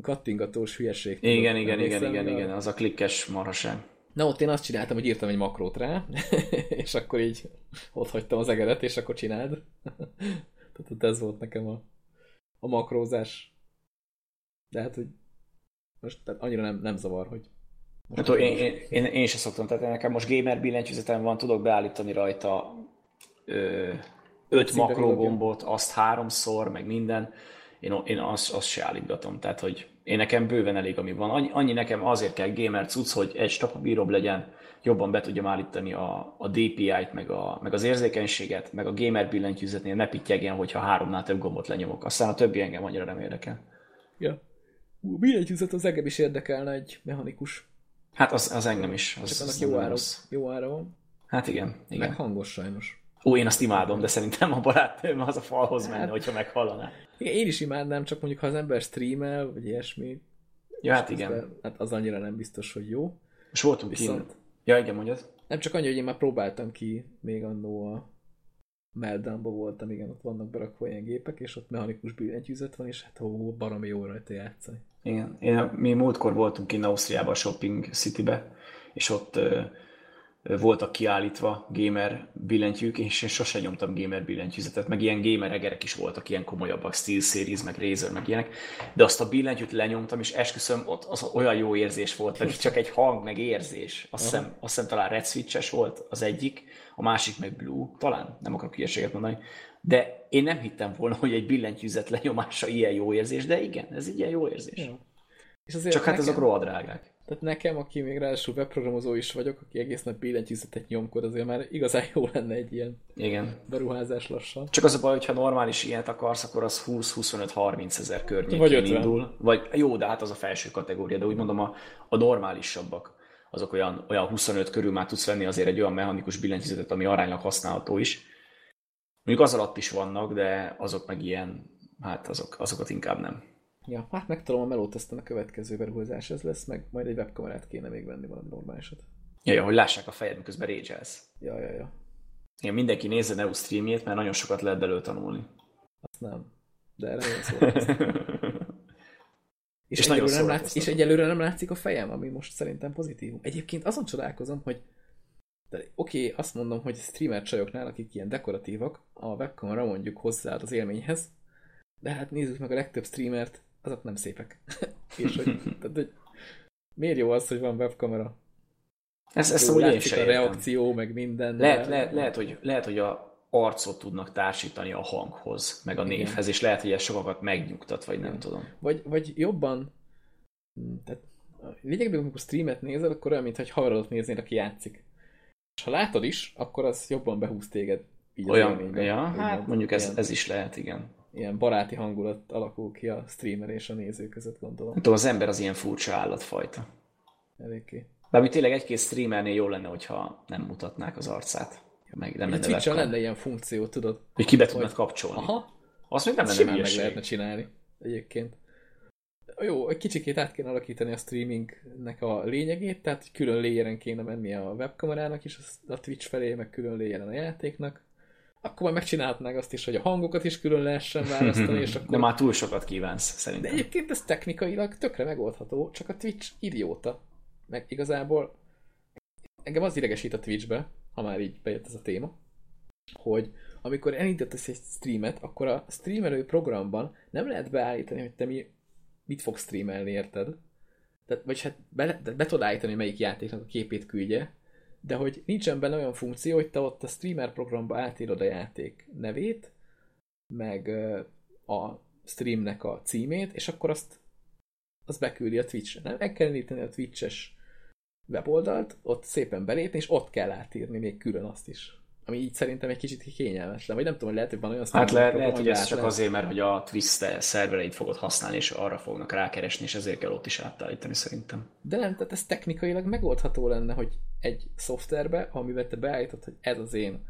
kattingatós hülyeség. tudod,
Igen, igen, igen, igen,
a-
igen, az a klikkes marhaság.
Na ott én azt csináltam, hogy írtam egy makrót rá, és akkor így ott hagytam az egeret, és akkor csináld. Tehát ott ez volt nekem a, a makrózás. De hát, hogy most tehát annyira nem, nem zavar, hogy
Hát, hogy én, én, én, én sem szoktam, tehát nekem most gamer billentyűzetem van, tudok beállítani rajta ö, öt
Címre
makró
villogjon.
gombot, azt háromszor, meg minden. Én, én azt, azt se állítgatom, tehát hogy én nekem bőven elég, ami van. Annyi, annyi nekem azért kell gamer cucc, hogy egy stapabíróbb legyen, jobban be tudjam állítani a, a DPI-t, meg, a, meg az érzékenységet, meg a gamer billentyűzetnél ne pittyegjen, hogyha háromnál több gombot lenyomok. Aztán a többi engem annyira nem érdekel.
Ja. Ú, billentyűzet az engem is érdekelne egy mechanikus.
Hát az, az engem is. Az,
Csak
az
annak jó
nem
ára,
rossz.
jó ára van.
Hát igen, igen.
Meg hangos sajnos.
Ó, én azt imádom, de szerintem a barátnőm az a falhoz
Hát-
menne, hogyha meghallaná.
Igen, én is imádnám, csak mondjuk ha az ember streamel, vagy ilyesmi,
Ja, hát igen.
de, hát az annyira nem biztos, hogy jó.
Most voltunk
Viszont-
kint. Ja, igen, mondjad.
Nem csak annyi, hogy én már próbáltam ki még annó a Meltdown-ba voltam, igen, ott vannak berakva ilyen gépek, és ott mechanikus billentyűzet van, és hát ó, baromi jó rajta játszani.
Igen. Én, mi múltkor voltunk kint Ausztriában, a Shopping Citybe, és ott voltak kiállítva gamer billentyűk, és én sose nyomtam gamer billentyűzetet, meg ilyen gamer egerek is voltak, ilyen komolyabbak, Steel Series, meg Razer, meg ilyenek, de azt a billentyűt lenyomtam, és esküszöm, ott az olyan jó érzés volt, pedig csak egy hang, meg érzés. Azt hiszem, azt hiszem talán Red Switches volt az egyik, a másik meg Blue, talán, nem akarok hülyeséget mondani, de én nem hittem volna, hogy egy billentyűzet lenyomása ilyen jó érzés, de igen, ez egy ilyen jó érzés.
Ja. És azért
Csak hát
nekem,
azok rohadt drágák.
Tehát nekem, aki még ráadásul webprogramozó is vagyok, aki egész nap billentyűzetet nyomkod, azért már igazán jó lenne egy ilyen
Igen.
beruházás lassan.
Csak az a baj, hogyha normális ilyet akarsz, akkor az 20-25-30 ezer környékén
Vagy 50.
indul. Vagy jó, de hát az a felső kategória, de úgy mondom a, a normálisabbak azok olyan, olyan 25 körül már tudsz venni azért egy olyan mechanikus billentyűzetet, ami aránylag használható is. Mondjuk az alatt is vannak, de azok meg ilyen, hát azok, azokat inkább nem.
Ja, hát megtalom a melót, aztán a következő beruházás ez lesz, meg majd egy webkamerát kéne még venni valami normálisat.
Ja, ja, hogy lássák a fejed, miközben rage
Ja, ja, ja.
Igen, mindenki nézze Neo streamjét, mert nagyon sokat lehet belőle tanulni.
Azt nem. De erre nagyon szórakoztam. És,
És nagyon
egyelőre nem látsz, és egyelőre nem látszik a fejem, ami most szerintem pozitív. Egyébként azon csodálkozom, hogy oké, okay, azt mondom, hogy streamer csajoknál, akik ilyen dekoratívak, a webkamera mondjuk hozzáad az élményhez, de hát nézzük meg a legtöbb streamert, azok nem szépek. És hogy, tehát, hogy miért jó az, hogy van webkamera?
Ez, ezt
Jó,
úgy én sem
a
értem.
reakció, meg minden.
Lehet,
de-
lehet, lehet, hogy, lehet, hogy a arcot tudnak társítani a hanghoz, meg a
Igen.
névhez, és lehet, hogy ez sokakat megnyugtat, vagy nem
Igen.
tudom.
Vagy, vagy jobban, mm, tehát a lényegben, amikor streamet nézel, akkor olyan, mintha egy haverodat néznél, aki játszik. És ha látod is, akkor az jobban behúz téged. Így
Olyan, ja, hát mondjuk ez, ez is lehet, igen.
Ilyen baráti hangulat alakul ki a streamer és a néző között, gondolom.
Nem tudom, az ember az ilyen furcsa állatfajta.
Eléggé.
Bármi tényleg egy-két streamernél jó lenne, hogyha nem mutatnák az arcát. Meg nem lenne webcam.
lenne ilyen funkció, tudod?
Hogy ki be
Hogy-
tudnád kapcsolni.
Aha,
Azt még nem lenne
simán meg lehetne csinálni egyébként. Jó, egy kicsikét át kéne alakítani a streamingnek a lényegét, tehát külön léjeren kéne menni a webkamerának is a Twitch felé, meg külön léjeren a játéknak. Akkor majd megcsinálhatnák azt is, hogy a hangokat is külön lehessen választani, és akkor...
De már túl sokat kívánsz,
De
szerintem.
egyébként ez technikailag tökre megoldható, csak a Twitch idióta. Meg igazából engem az idegesít a Twitchbe, ha már így bejött ez a téma, hogy amikor elindítasz egy streamet, akkor a streamelő programban nem lehet beállítani, hogy te mi, mit fogsz streamelni, érted? Tehát, vagy hát be, de be tudod állítani, hogy melyik játéknak a képét küldje, de hogy nincsen benne olyan funkció, hogy te ott a streamer programba átírod a játék nevét, meg a streamnek a címét, és akkor azt, azt beküldi a Twitch-re. Nem? Meg kell indítani a Twitch-es weboldalt, ott szépen belépni, és ott kell átírni még külön azt is. Ami így szerintem egy kicsit kényelmetlen. Vagy nem tudom, hogy lehet, hogy van olyan
Hát le, lehet, hogy ez csak
lehet-
azért, mert hogy a Twist szervereit fogod használni, és arra fognak rákeresni, és ezért kell ott is átállítani szerintem.
De nem, tehát ez technikailag megoldható lenne, hogy egy szoftverbe, amivel te beállítod, hogy ez az én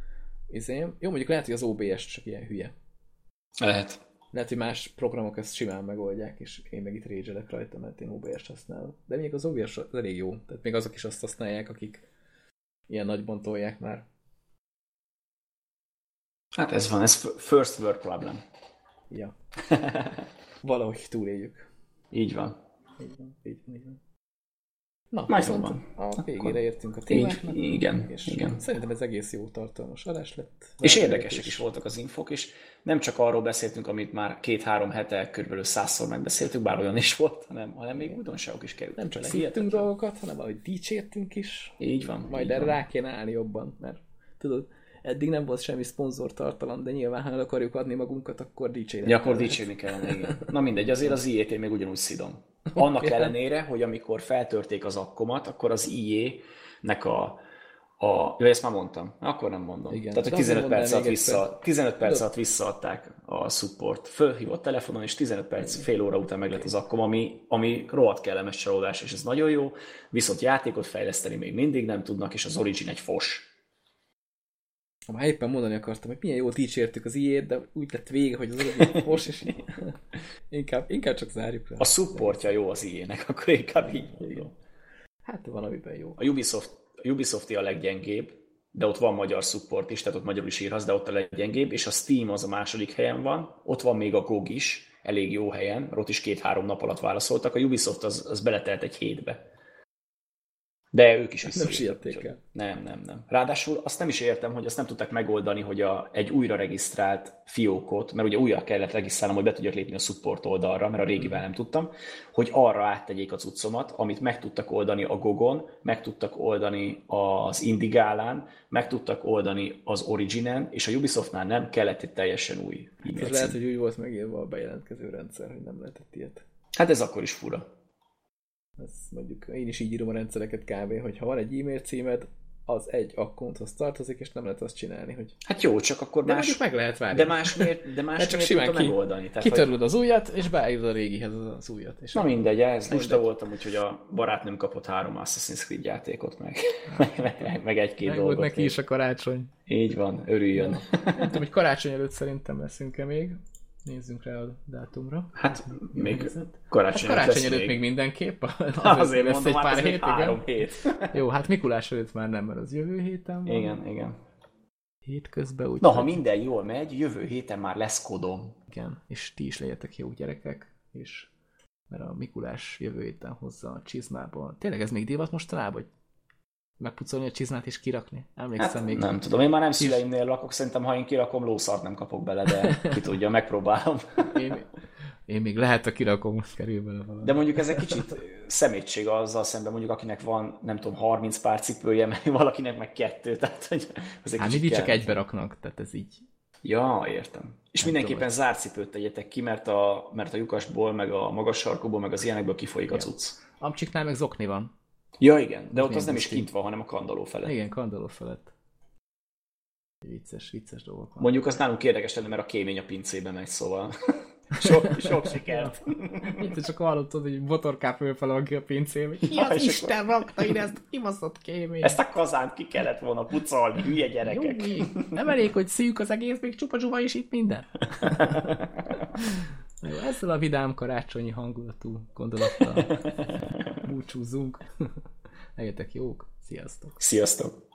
izém. Jó, mondjuk lehet, hogy az OBS csak ilyen hülye.
Lehet.
Lehet, hogy más programok ezt simán megoldják, és én meg itt rage rajta, mert én OBS-t használom. De még az OBS elég jó. Tehát még azok is azt használják, akik ilyen nagyban tolják már.
Hát ez van, ez first world problem.
Ja. Valahogy túléljük.
Így van.
Így van, így van, így van. Na, viszont
van.
a végére
Akkor-
értünk a témáknak.
Így- igen,
és
igen.
Szerintem ez egész jó tartalmas adás lett.
És érdekesek is voltak az infok, és nem csak arról beszéltünk, amit már két-három hete körülbelül százszor megbeszéltük, bár olyan is volt, hanem, hanem még újdonságok is kerültek.
Nem csak szívtünk dolgokat, hanem valahogy dicsértünk is.
Így van.
Majd
így
erre
van.
rá kéne állni jobban, mert tudod, eddig nem volt semmi szponzor tartalom, de nyilván, ha el akarjuk adni magunkat, akkor dicsérni.
Ja, akkor dicsérni kellene, igen. Na mindegy, azért az IE-t én még ugyanúgy szidom. Annak ellenére, hogy amikor feltörték az akkomat, akkor az IE-nek a, a... Jó, ezt már mondtam. Akkor nem mondom.
Igen.
Tehát, hogy
De
15
azért
perc, alatt vissza, 15 perc alatt visszaadták a support. Fölhívott telefonon, és 15 perc, fél óra után meg lett az akkom, ami, ami rohadt kellemes csalódás, és ez nagyon jó. Viszont játékot fejleszteni még mindig nem tudnak, és az Origin egy fos.
Ha már éppen mondani akartam, hogy milyen jól dicsértük az ilyet, de úgy lett vége, hogy az origin most, így- inkább, inkább csak zárjuk le.
A supportja jó az IE-nek, akkor inkább így mondom.
Hát van, amiben jó.
A Ubisoft, a Ubisoft a leggyengébb, de ott van magyar support is, tehát ott magyarul is írhatsz, de ott a leggyengébb, és a Steam az a második helyen van, ott van még a GOG is, elég jó helyen, ott is két-három nap alatt válaszoltak, a Ubisoft az, az beletelt egy hétbe. De ők is
Nem siették el.
Nem, nem, nem. Ráadásul azt nem is értem, hogy azt nem tudták megoldani, hogy a, egy újra regisztrált fiókot, mert ugye újra kellett regisztrálnom, hogy be tudjak lépni a support oldalra, mert a régivel nem tudtam, hogy arra áttegyék a cuccomat, amit meg tudtak oldani a Gogon, meg tudtak oldani az Indigálán, meg tudtak oldani az Originen, és a Ubisoftnál nem kellett egy teljesen új
Ez lehet, hogy úgy volt megírva a bejelentkező rendszer, hogy nem lehetett ilyet.
Hát ez akkor is fura.
Ez mondjuk, én is így írom a rendszereket kb. hogy ha van egy e-mail címed, az egy akkonthoz tartozik, és nem lehet azt csinálni, hogy...
Hát jó, csak akkor
De
más...
meg lehet várni.
De más miért, de más
Hát csak simán ki-
megoldani? Tehát, hogy-
Kitörlöd az újat, és beállítod a régihez az, újat. És
Na mindegy, ez lusta voltam, úgyhogy a barátnőm kapott három Assassin's Creed játékot, meg, meg, meg egy-két
meg
dolgot.
volt neki is a karácsony.
Így van, örüljön.
Nem tudom, hogy karácsony előtt szerintem leszünk-e még. Nézzünk rá a dátumra.
Hát még?
Hát
karácsony,
karácsony
lesz
előtt még mindenképp.
Azért
lesz
mondom,
egy
hát
pár
még
hét, igen.
hét.
Jó, hát Mikulás előtt már nem, mert az jövő héten van.
Igen, igen.
Hét közben úgy.
Na, ha minden jól megy, jövő héten már lesz kodom.
Igen, és ti is legyetek jó gyerekek, és mert a Mikulás jövő héten hozza a csizmából. Tényleg ez még divat mostanában, hogy megpucolni a csizmát és kirakni? Emlékszem
Hát,
még.
nem tudom, én már nem szüleimnél lakok, szerintem ha én kirakom, lószart nem kapok bele, de ki tudja, megpróbálom.
Én, én még lehet a kirakom, kerül bele valami.
De mondjuk ez egy kicsit szemétség azzal szemben, mondjuk akinek van, nem tudom, 30 pár cipője, meg valakinek meg kettő, tehát hogy az egy
Hát mindig csak egybe raknak, tehát ez így.
Ja, értem. És mindenképpen
tudom.
zárt cipőt tegyetek ki, mert a, mert a lyukasból, meg a magas sarkúból, meg az ilyenekből kifolyik a cucc.
Amcsiknál meg zokni van.
Ja, igen, de ott az nem is kint van, hanem a kandaló felett.
Igen, kandaló felett. Vicces, vicces dolgok van.
Mondjuk az nálunk érdekes lenne, mert a kémény a pincébe megy, szóval sok, sok sikert.
Itt csak hallottad, hogy botorká fölfele ki a pincébe. Ki
Ja,
az
és
Isten rakta ide ezt a kibaszott kémény?
Ezt a kazánt ki kellett volna pucolni, hülye gyerekek.
Nyugi. Nem elég, hogy szűk az egész, még csupa is itt minden. Jó, ezzel a vidám karácsonyi hangulatú gondolattal búcsúzzunk. Legyetek jók, sziasztok!
Sziasztok!